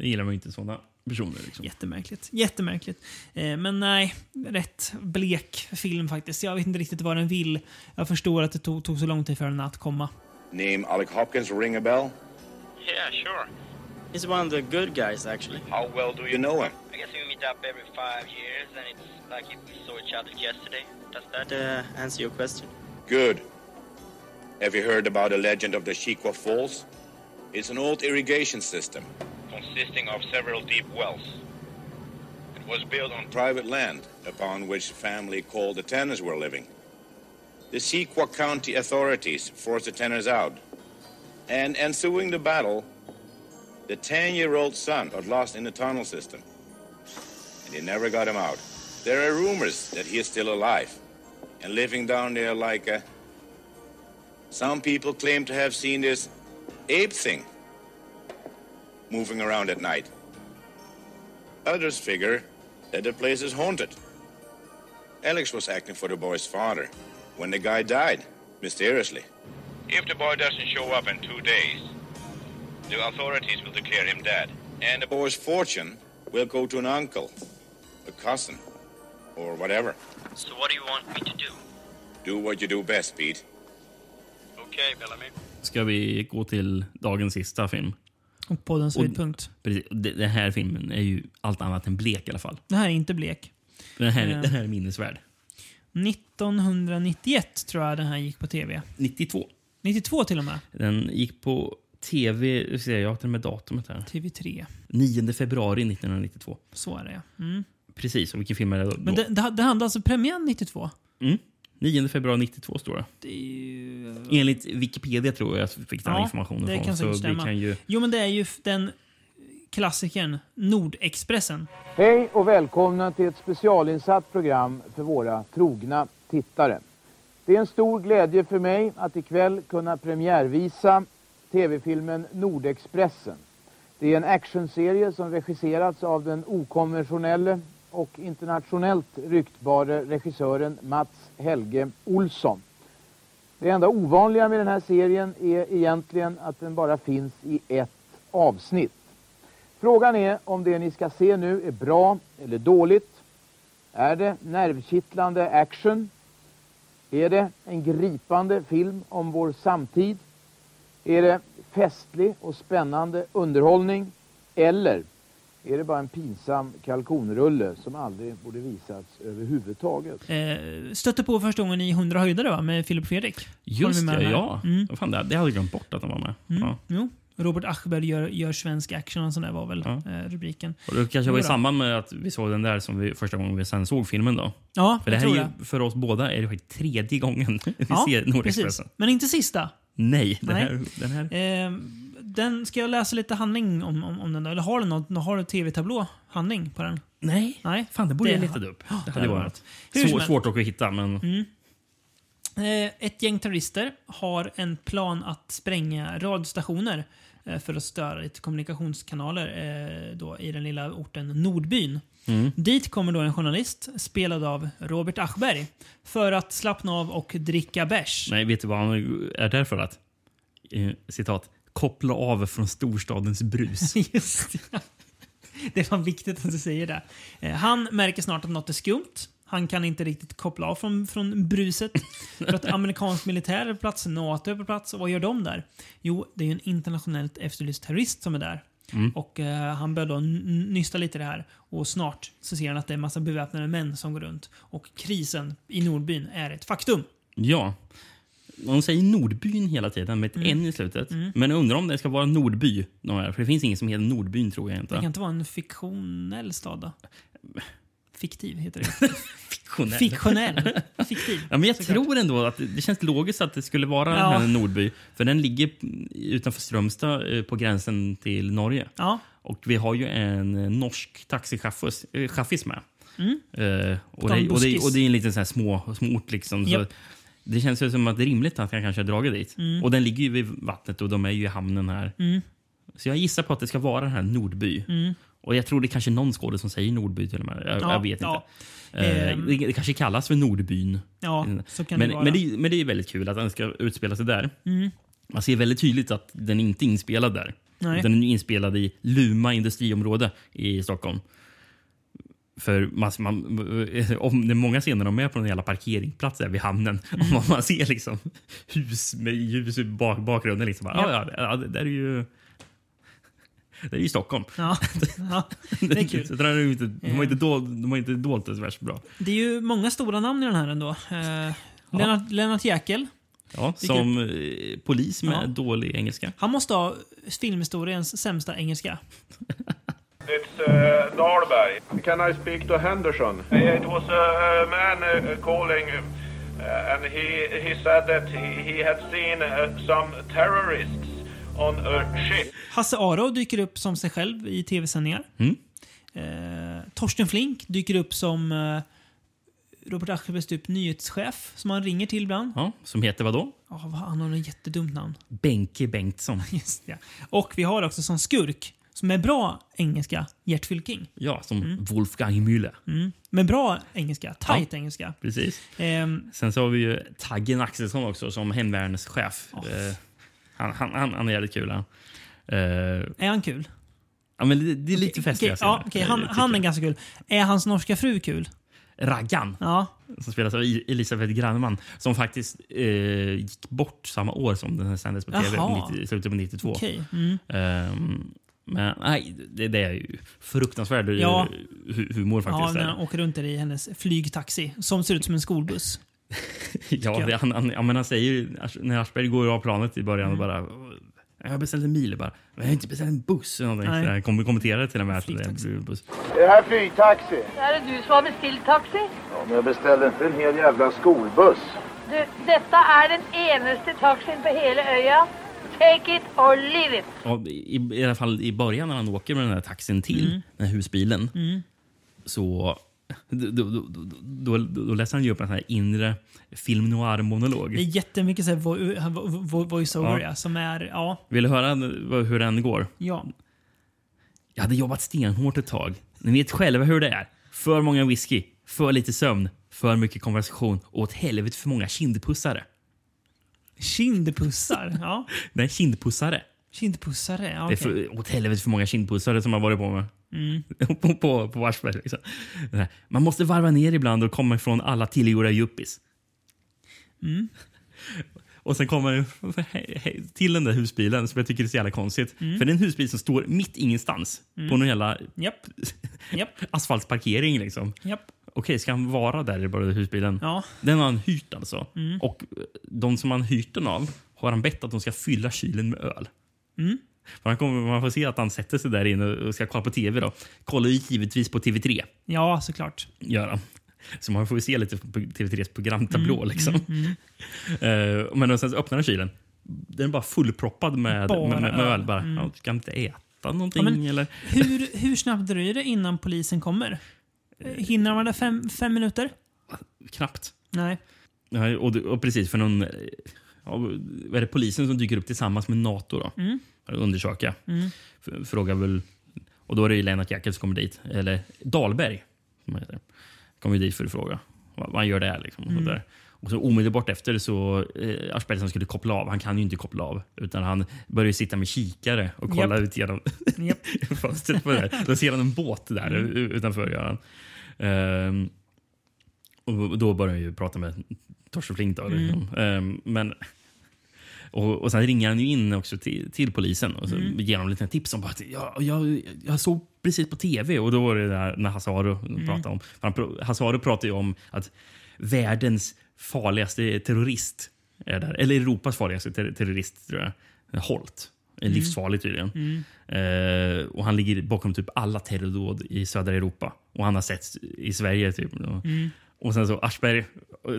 Det gillar man ju inte sådana personer. Liksom. Jättemärkligt. Jättemärkligt. Eh, men nej, rätt blek film faktiskt. Jag vet inte riktigt vad den vill. Jag förstår att det tog, tog så lång tid för den att komma. Name Alec Hopkins ring a bell? Yeah, sure. He's one of the good guys, actually. How well do you know him? I guess we meet up every five years, and it's like if we saw each other yesterday. Does that uh, answer your question? Good. Have you heard about the legend of the Chikwa Falls? It's an old irrigation system consisting of several deep wells. It was built on private land upon which the family called the Tanners were living. The Chikwa County authorities forced the Tanners out. And ensuing the battle, the 10-year-old son got lost in the tunnel system. And they never got him out. There are rumors that he is still alive and living down there like a. Some people claim to have seen this ape thing moving around at night. Others figure that the place is haunted. Alex was acting for the boy's father when the guy died, mysteriously. If the boy doesn't show up in two days, the authorities will declare him dead. And the boy's fortune will go to an uncle, a cousin, or whatever. So what do you want me to do? Do what you do best, Pete. Okay, Bellamy. Ska vi gå till dagens sista film? Och poddens höjdpunkt. Precis. Det- Den här filmen är ju allt annat än blek i alla fall. Det här är inte blek. Den här, Ja. den här är minnesvärd. 1991 tror jag den här gick på tv. 92. 92 till och med. Den gick på TV... hur ser Jag till och med datumet här. TV3. 9 februari 1992. Så är det ja. Mm. Precis, och vilken film är det då? Men det, det, det hade alltså premiär 92? Mm. 9 februari 92 står det. Det är ju... Enligt Wikipedia tror jag jag fick den här informationen det från. kan så stämma. kan ju... Jo, men det är ju den klassikern Nordexpressen. Hej och välkomna till ett specialinsatt program för våra trogna tittare. Det är en stor glädje för mig att ikväll kunna premiärvisa tv-filmen Nordexpressen. Det är en actionserie som regisserats av den okonventionelle och internationellt ryktbare regissören Mats Helge Olsson. Det enda ovanliga med den här serien är egentligen att den bara finns i ett avsnitt. Frågan är om det ni ska se nu är bra eller dåligt. Är det nervkittlande action? Är det en gripande film om vår samtid? Är det festlig och spännande underhållning? Eller är det bara en pinsam kalkonrulle som aldrig borde visats överhuvudtaget? Eh, stötte på första gången i 100 höjdare va? med Filip Fredrik. Just det, ja. Mm. Fan, det, det hade jag glömt bort att de var med. Mm. Ja. Jo. Robert Aschberg gör, gör svensk action och sån där var väl eh, rubriken. Och det kanske var i samband med att vi såg den där som vi första gången vi sen såg filmen då. Ja, för det jag här är ju, för oss båda är det tredje gången vi Ja, ser precis. Nordexpressen. Men inte sista. Nej, den Nej. här, den här Eh, den, ska jag läsa lite handling om, om, om den? då? Eller har du något, har du tv-tablå handling på den? Nej. Nej. Fan, det borde jag har- letat upp. Ja, Det hade varit svår, svårt att hitta, men... Mm. Eh, ett gäng terrorister har en plan att spränga radiostationer för att störa lite kommunikationskanaler eh, då, i den lilla orten Nordbyn. Mm. Dit kommer då en journalist, spelad av Robert Aschberg, för att slappna av och dricka bärs. Nej, vet du vad han är där för att? Eh, citat. Koppla av från storstadens brus. Just det. Det var viktigt att du säger det. Eh, Han märker snart att något är skumt. Han kan inte riktigt koppla av från, från bruset. För att amerikansk militär är på plats, NATO är på plats. Och vad gör de där? Jo, det är en internationellt efterlyst terrorist som är där. Mm. Och eh, Han börjar då nysta lite i det här. Och snart så ser han att det är en massa beväpnade män som går runt. Och krisen i Nordbyn är ett faktum. Ja. De säger Nordbyn hela tiden med ett Mm. N i slutet. Mm. Men jag undrar om det ska vara Nordby. För det finns ingen som heter Nordbyn tror jag Det inte. kan inte vara en fiktionell stad då? Fiktiv heter det. Fiktionell. Fiktionell. Fiktiv. Ja, men jag såklart. tror ändå att det, känns logiskt att det skulle vara Ja. den här Nordby. För den ligger utanför Strömstad eh, på gränsen till Norge. Ja. Och vi har ju en eh, norsk taxichaffis eh, med. Mm. Och, det, och, det, och det är en liten sån här små, små ort. Liksom, så Japp. det känns ju som att det är rimligt att han kanske har dragit dit. Mm. Och den ligger ju vid vattnet och de är ju i hamnen här. Mm. Så jag gissar på att det ska vara den här Nordby. Och jag tror det är kanske någon skådespelare som säger Nordby till och med. Jag, Ja, jag vet ja. inte. Eh, Ehm. det, det kanske kallas för Nordbyn. Ja, så kan men, det vara. Men det, men det är väldigt kul att den ska utspela sig där. Mm. Man ser väldigt tydligt att den inte är inspelad där. Nej. Den är inspelad i Luma industriområde i Stockholm. För man, man, om det är många scener de är på en jävla parkeringsplats där vid hamnen. Mm. Och man ser liksom hus med ljus i bak, bakgrunden. Liksom. Ja. Ja, ja, det där är ju... Det är ju Stockholm. Ja, ja, det är kul. Så inte, de, har inte dolt, de har inte dolt det så värst bra. Det är ju många stora namn i den här ändå. Eh, Lennart, Lennart Jäkel. Ja, som eh, polis med Ja. dålig engelska. Han måste ha filmhistoriens sämsta engelska. It's uh, Dahlberg. Can I speak to Henderson? It was a man uh, calling, uh, and he he said that he, he had seen uh, some terrorists on a ship. Hasse Aro dyker upp som sig själv i tv-sändningar. Mm. Eh, Torsten Flink dyker upp som eh, Robert Aschbergs typ nyhetschef som han ringer till ibland. Ja, som heter vad då? Ja, vad- han har ett jättedumt namn. Benke Bengtsson. Just ja. Och vi har också som skurk, som är bra engelska, Gert Fylking. Ja, som Wolfgang Müller. Mm. Med bra engelska, tight Ja. engelska. Precis. Ehm, Sen så har vi ju Taggen Axelsson också som hemvärnschef. Eh, han, han, han, han är jävligt kul. Han. Eh, är han kul? ja, men det, det är lite festliga Okej, ja, okej, han, han är ganska kul. Är hans norska fru kul? Raggan, Ja. som spelas av I- Elisabeth Granneman, som faktiskt eh, gick bort samma år som den här sändes på tv, Jaha. 90, i slutet på 92. Okej, mm. Ehm, men nej, det, det är ju fruktansvärd eh, Ja. hu- humor Ja, faktiskt. när där. han åker runt i hennes flygtaxi som ser ut som en skolbuss. Ja, det, han, han, ja, men han säger ju, när Aschberg går av planet i början Mm. och bara Jag har beställt en bil. Bara, men jag har inte beställt en buss. eller någonting. Nej. Så Jag kommer kommentera till och med det buss. Är det här flygtaxi? Är det du som har beställt taxi? Ja, men jag beställde inte en hel jävla skolbuss. Du, detta är den enaste taxin på hela ön. Take it or leave it. Och i, I alla fall i början när han åker med den här taxin till Mm. den här husbilen Mm. så då, då, då, då, läser han ju upp en sån här inre film noir-monolog. Det är jättemycket vo- vo- vo- voice-over Ja. som är... Ja. Vill du höra hur den går? ja. Jag hade jobbat stenhårt ett tag. Ni vet själva hur det är. För många whisky, för lite sömn, för mycket konversation och åt helvete för många kindpussare. Kindpussar. Ja. Nej, kindpussare. Kindpussare. Ja, Det är för, åt helvete för många kindpussare som har varit på med. Mm. på, på, på Aschberg. Liksom. Man måste varva ner ibland och komma ifrån alla tillgjorda yuppis. Mm. Och sen kommer till den där husbilen som jag tycker är så jävla konstigt. Mm. För det är en husbil som står mitt ingenstans Mm. på någon jävla Japp. Japp. asfaltsparkering. Liksom. Japp. Okej, ska han vara där i bara husbilen? Ja. Den har han hyrt alltså. Mm. Och de som han hyrt den av har han bett att de ska fylla kylen med öl. Mm. För han kommer, man får se att han sätter sig där inne och ska kolla på tv. då. Kollar ju givetvis på TV3. Ja, såklart. Gör han. Så man får se lite på TV3s programtablå. Mm, liksom. mm, Eh, men sen öppnar han kylen. Den är bara fullproppad med, Bara med, med, med öl. Bara, Mm. ja, ska inte äta någonting? Ja, eller? Hur, hur snabbt dröjer det innan polisen kommer? Eh, Hinner man det fem, fem minuter? Knappt. Nej. Ja, och, och precis, för någon... Ja, vad är det polisen som dyker upp tillsammans med Nato då? Undersöka. Mm. Frågar väl... Och då är det ju Lennart Jäkel som kommer dit. Eller Dahlberg, som heter. Kommer dit för att fråga han gör där. Liksom, och Mm. sådär. Och så omedelbart efter så eh, som skulle koppla av. Han kan ju inte koppla av. Utan han börjar sitta med kikare och kolla Japp. ut genom Japp. fönstret. På det där. Då ser han en båt där Mm. utanför. Gör han. Ehm, och då börjar han ju prata med Torsten Flink. Då, Mm. liksom. Ehm, men, och, och sen ringer han ju in också till, till polisen och så Mm. ger honom lite tips om att ja, jag, jag såg precis på tv och då var det där när Hasse Aro Mm. pratade om. Han, Aro pratade ju om att världens farligaste terrorist är där. Eller Europas farligaste ter terrorist, tror jag. Holt. Mm. livsfarlig tydligen. Mm. Eh, och han ligger bakom typ alla terrordåd i södra Europa. Och han har sett i Sverige. Typ. Mm. Och sen så Aschberg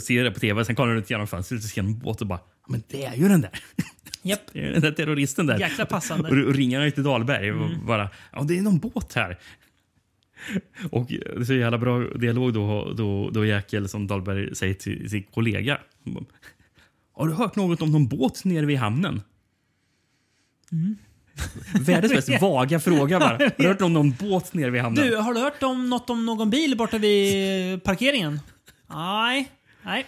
ser det på tv, sen kollar han ut genom fönstret och ser en båt och bara men det är ju den där. Japp. Det är den där terroristen där. Jäkla passande. Och, och ringer han till Dahlberg och Mm. bara ja det är någon båt här. Och det är så jävla bra dialog då, då, då Jäkel som Dahlberg säger till sin kollega. Har du hört något om någon båt nere vid hamnen? Mm. Världens mest vaga fråga bara. Har du hört om någon båt nere vid hamnen? Du, har du hört om något om någon bil borta vid parkeringen? Nej. Nej.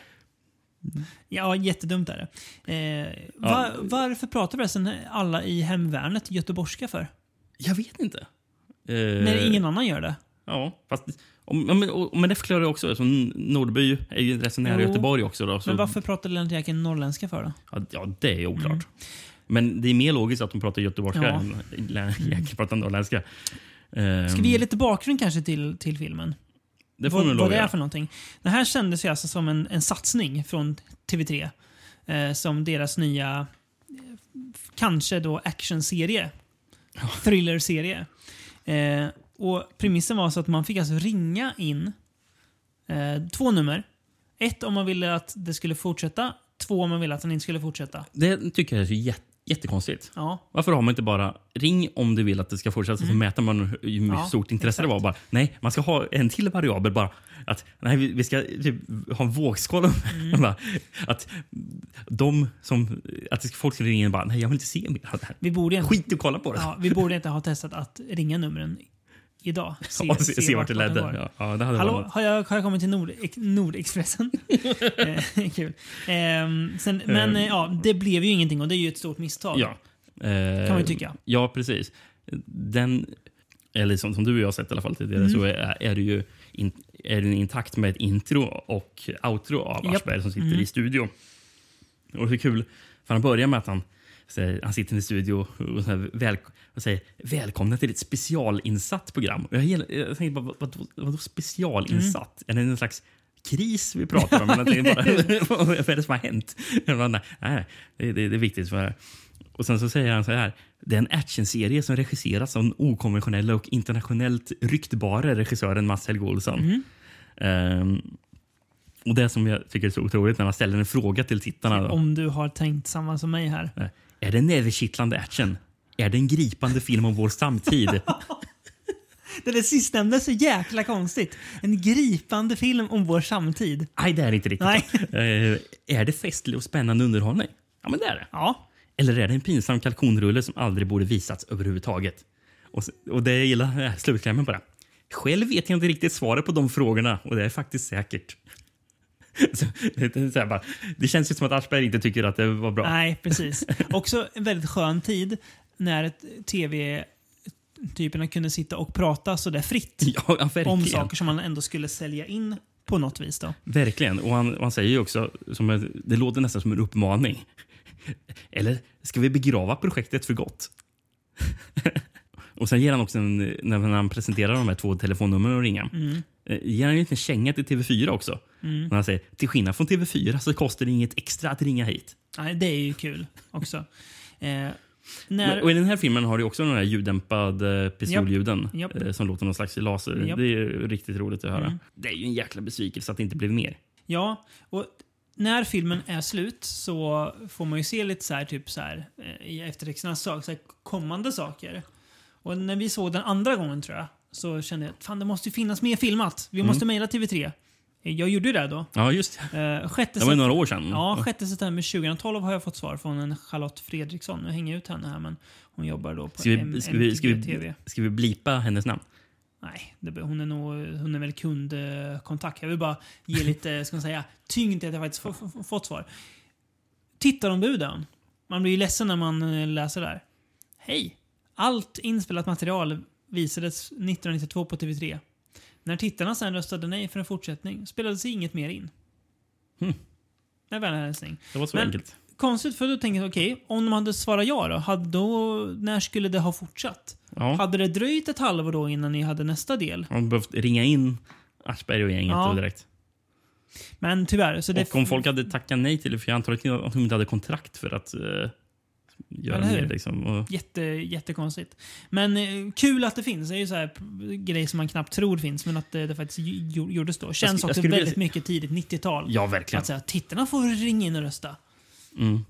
Ja, jättedumt är det. Eh, va, varför pratar förresten alla i hemvärnet göteborgska för? Jag vet inte. Eh, När ingen annan gör det? Ja, fast... om- ja, Men, och- men det förklarar jag också. Eftersom Nordby är ju rätt så nära. Göteborg också. Då, så, Men varför pratar Lennart Jäkel norrländska för då? Ja, ja, det är oklart. Mm. Men det är mer logiskt att de pratar göteborgska Ja. än Jäkel pratar norrländska. Ehm, Ska vi ge lite bakgrund kanske till, till filmen? Det får vad, nog vad det är för någonting. Det här kändes ju alltså som en, en satsning från TV3. Eh, som deras nya, eh, kanske då actionserie. Thrillerserie. Eh, och premissen var så att man fick alltså ringa in eh, två nummer. Ett om man ville att det skulle fortsätta. Två om man ville att den inte skulle fortsätta. Det tycker jag är så jät- jättekonstigt. Ja. Varför har man inte bara ring om du vill att det ska fortsätta så Mm. mäter man hur Ja, stort intresse det exakt. var. Bara, nej, man ska ha en till variabel bara. Att, nej, vi, vi ska typ, ha en vågskål. Mm. att de som, att det folk ska ringa in och bara, nej jag vill inte se mer av det här. Vi borde inte, Skit att kolla på det. ja, vi borde inte ha testat att ringa numren idag. Ja, se, se vart det ledde. Ja, ja, det hade Hallå, varit har jag, har jag kommit till Nord, Nordexpressen? eh, kul. Ehm, sen, men Ehm. eh, ja, det blev ju ingenting och det är ju ett stort misstag. Ja. Kan man ju tycka. Ja, precis. Den, eller som, som du och jag har sett i alla fall tidigare, Mm. så är, är det ju in, är den intakt med ett intro och outro av. Aschberg som sitter Mm. i studio. Och det är kul, för han börjar med att han, säger, han sitter i en studio och, så här, väl, och säger välkomna till ett specialinsatt program. Och jag, jag tänker bara, vad, vad, vadå specialinsatt? Mm. Är det en slags kris vi pratar om? Eller bara, vad är det som har hänt? Bara, nej, det, det, det är viktigt. För, Och sen så säger han så här. Det är en actionserie som regisseras av den okonventionella och internationellt ryktbara regissören Mats Helge Olsson. Mm. Ehm, och det som jag tycker är så otroligt när man ställer en fråga till tittarna. Om du har tänkt samma som mig här. Är det nervkittlande action? Är det en gripande film om vår samtid? Det där sistnämnda är så jäkla konstigt. En gripande film om vår samtid. Nej, det är inte riktigt. Nej. Eh, är det festlig och spännande underhållning? Ja, men det är det. Ja. Eller är det en pinsam kalkonrulle som aldrig borde visats överhuvudtaget? Och, och det jag gillar är slutklämmen på det. Själv vet jag inte riktigt svaret på de frågorna och det är faktiskt säkert. Det, bara, det känns ju som att Aschberg inte tycker att det var bra. Nej, precis. Också en väldigt skön tid när ett tv-typerna kunde sitta och prata så där fritt. Ja, om saker som man ändå skulle sälja in på något vis. Då. Verkligen. Och han, och han säger ju också, som ett, det låter nästan som en uppmaning. Eller ska vi begrava projektet för gott? och sen ger han också en, när han presenterar de här två telefonnumren att ringa. Mm. Eh, Ger han en liten känga till TV4 också. Mm. När han säger till skillnad från TV4 så kostar det inget extra att ringa hit. Nej, det är ju kul också. Eh, när, och I den här filmen har du också den här ljuddämpade pistolljuden Japp. Japp. eh, som låter någon slags laser. Japp. Det är riktigt roligt att höra. Mm. Det är ju en jäkla besvikelse att det inte blev mer. Ja, och när filmen är slut så får man ju se lite så här, typ så här, eh, i eftertexterna så här, kommande saker. Och när vi såg den andra gången tror jag, så kände jag att fan, det måste ju finnas mer filmat. Vi Mm. måste mejla TV3. Jag gjorde ju det då. Ja, just det. Uh, sjätte Det var ju några år sedan. Ja, 6 september 2012 har jag fått svar från en Charlotte Fredriksson. Nu hänger jag ut henne här, men hon jobbar då på Ska vi, ska, vi, ska, vi, TV. ska vi blipa hennes namn? Nej, det, hon är nog hon är väl kundkontakt. Jag vill bara ge lite ska man säga, tyngd till att jag faktiskt få- få- fått svar. Tittarombuden. Man blir ju ledsen när man eh, läser där. Hej! Allt inspelat material visades 1992 på TV3. När tittarna sen röstade nej för en fortsättning spelades inget mer in. Hmm. Med vänlig hälsning. Det var så Men enkelt. Konstigt, för då tänker jag okej, om de hade svarat ja då, hade då, när skulle det ha fortsatt? Ja. Hade det dröjt ett halvår då innan ni hade nästa del? Man behövt ringa in Aschberg och gänget Ja. direkt. Men tyvärr. Så det och om folk hade tackat nej till det, för jag antar att de inte hade kontrakt för att uh, göra mer. Liksom. Och, Jätte, jättekonstigt. Men eh, kul att det finns. Det är ju så här grejer som man knappt tror finns, men att det, det faktiskt gjordes då. Känns jag också vilja väldigt mycket tidigt 90-tal. Ja, verkligen. Att säga, tittarna får ringa in och rösta. mm.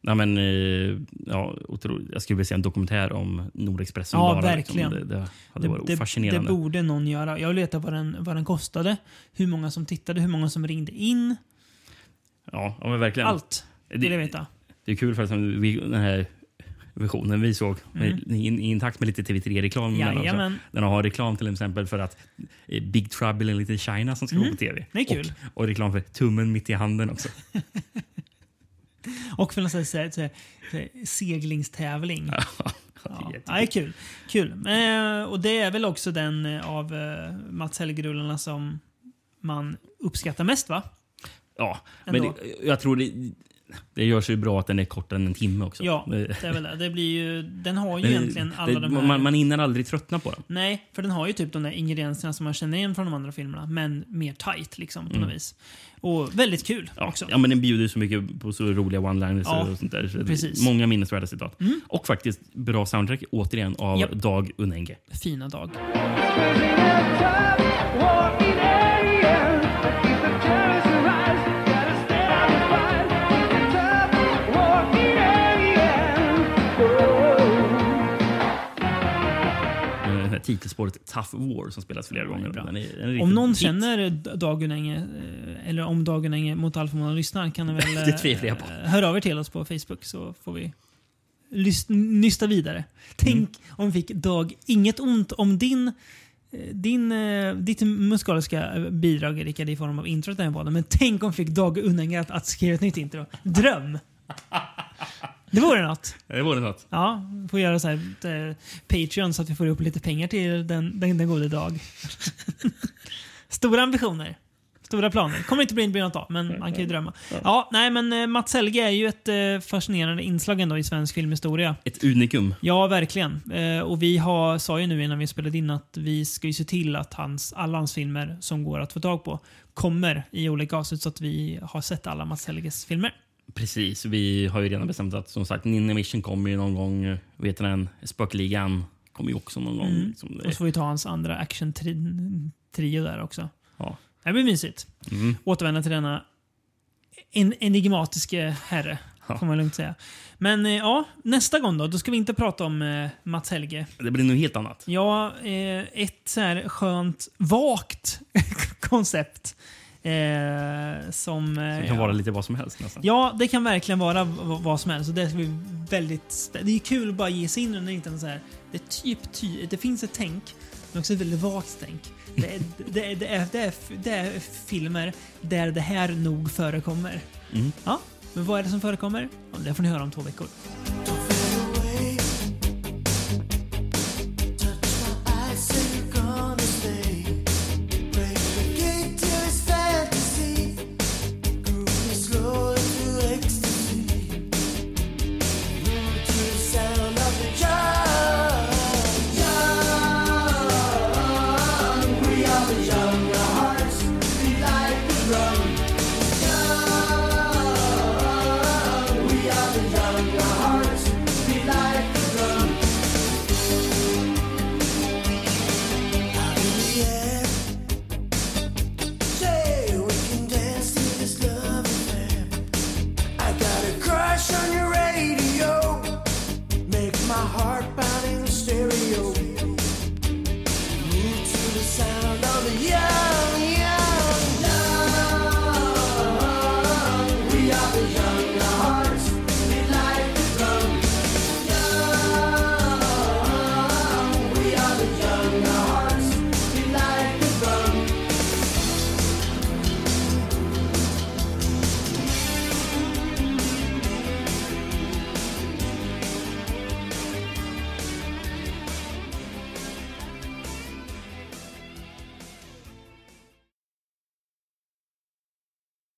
Nej, men, eh, ja, otroligt. Jag skulle vilja se en dokumentär om Nordexpressen. Ja, bara, verkligen. Liksom. Det, det hade varit det, fascinerande. det borde någon göra. Jag veta vad den, vad den kostade, hur många som tittade, hur många som ringde in. ja, ja, men verkligen. Allt vill jag veta. Det är kul för att vi, den här versionen vi såg Mm. intakt med lite TV3-reklam. emellan också. Jajamän. Den har reklam till exempel för att eh, Big Trouble in Little China som ska Mm. gå på TV. Det är kul. Och, och reklam för tummen mitt i handen också. Och för någon sån här, så här, så här, seglingstävling. Ja, det är kul. kul. Eh, och det är väl också den eh, av eh, Mats Helge-rullarna som man uppskattar mest va? Ja, men Ändå. det, jag tror det, det gör sig bra att den är kortare än en timme också. Ja, det är väl det. det blir ju, den har ju Men egentligen alla det, de här... man, man hinner aldrig tröttna på den. Nej, för den har ju typ de där ingredienserna som man känner igen från de andra filmerna, men mer tight liksom på Mm. något vis. Och väldigt kul Ja, också. ja, men den bjuder så mycket på så roliga one-liners Ja, och sånt där. Så precis. Många minnesvärda citat. Mm. Och faktiskt bra soundtrack återigen av Japp. Dag Unenge. Fina dag. Titelspåret Tough War som spelas flera gånger. Den är, den är Om någon hit. känner Dag Unänge, eh, eller om Dag Unänge mot Alfamon lyssnar, kan ni väl eh, höra av er till oss på Facebook så får vi nysta vidare. Tänk Mm. om vi fick Dag, inget ont om din eh, din, ditt musikaliska bidrag Rickard i form av introt den här podden, men tänk om vi fick Dag Unänge att, att skriva ett nytt intro. Dröm! Det vore något. Det vore något. Ja, får göra så här eh, Patreon så att vi får upp lite pengar till den, den, den gode dag. Stora ambitioner. Stora planer. Kommer inte bli bli något av, men man kan ju drömma. Ja, nej men eh, Mats Helge är ju ett eh, fascinerande inslag ändå i svensk filmhistoria. Ett unikum. Ja, verkligen. Eh, och vi har, sa ju nu innan vi spelade in att vi ska ju se till att hans, alla hans filmer som går att få tag på kommer i olika avsnitt så att vi har sett alla Mats Helges filmer. Precis. Vi har ju redan bestämt att som sagt Ninja Mission kommer ju någon gång. Vet den, Spökligan kommer ju också någon gång. Mm. Liksom. Och så får vi ta hans andra action-trio där också. Ja. Det blir mysigt. Mm. Återvända till denna en enigmatiske herre. Ja. Får man lugnt säga. Men eh, ja, nästa gång då. Då ska vi inte prata om eh, Mats Helge. Det blir nog helt annat. Ja, eh, ett så här skönt, vakt koncept. Eh, som... Eh, Det kan ja. vara lite vad som helst nästan. Ja, det kan verkligen vara vad som helst. Och det, ska bli väldigt det är kul att bara ge sig in i en liten så här. Det är typ ty Det finns ett tänk, men också ett väldigt vagt tänk. Det är, det, är, det, är, det, är, det är filmer där det här nog förekommer. Mm. Ja, men vad är det som förekommer? Det får ni höra om två veckor.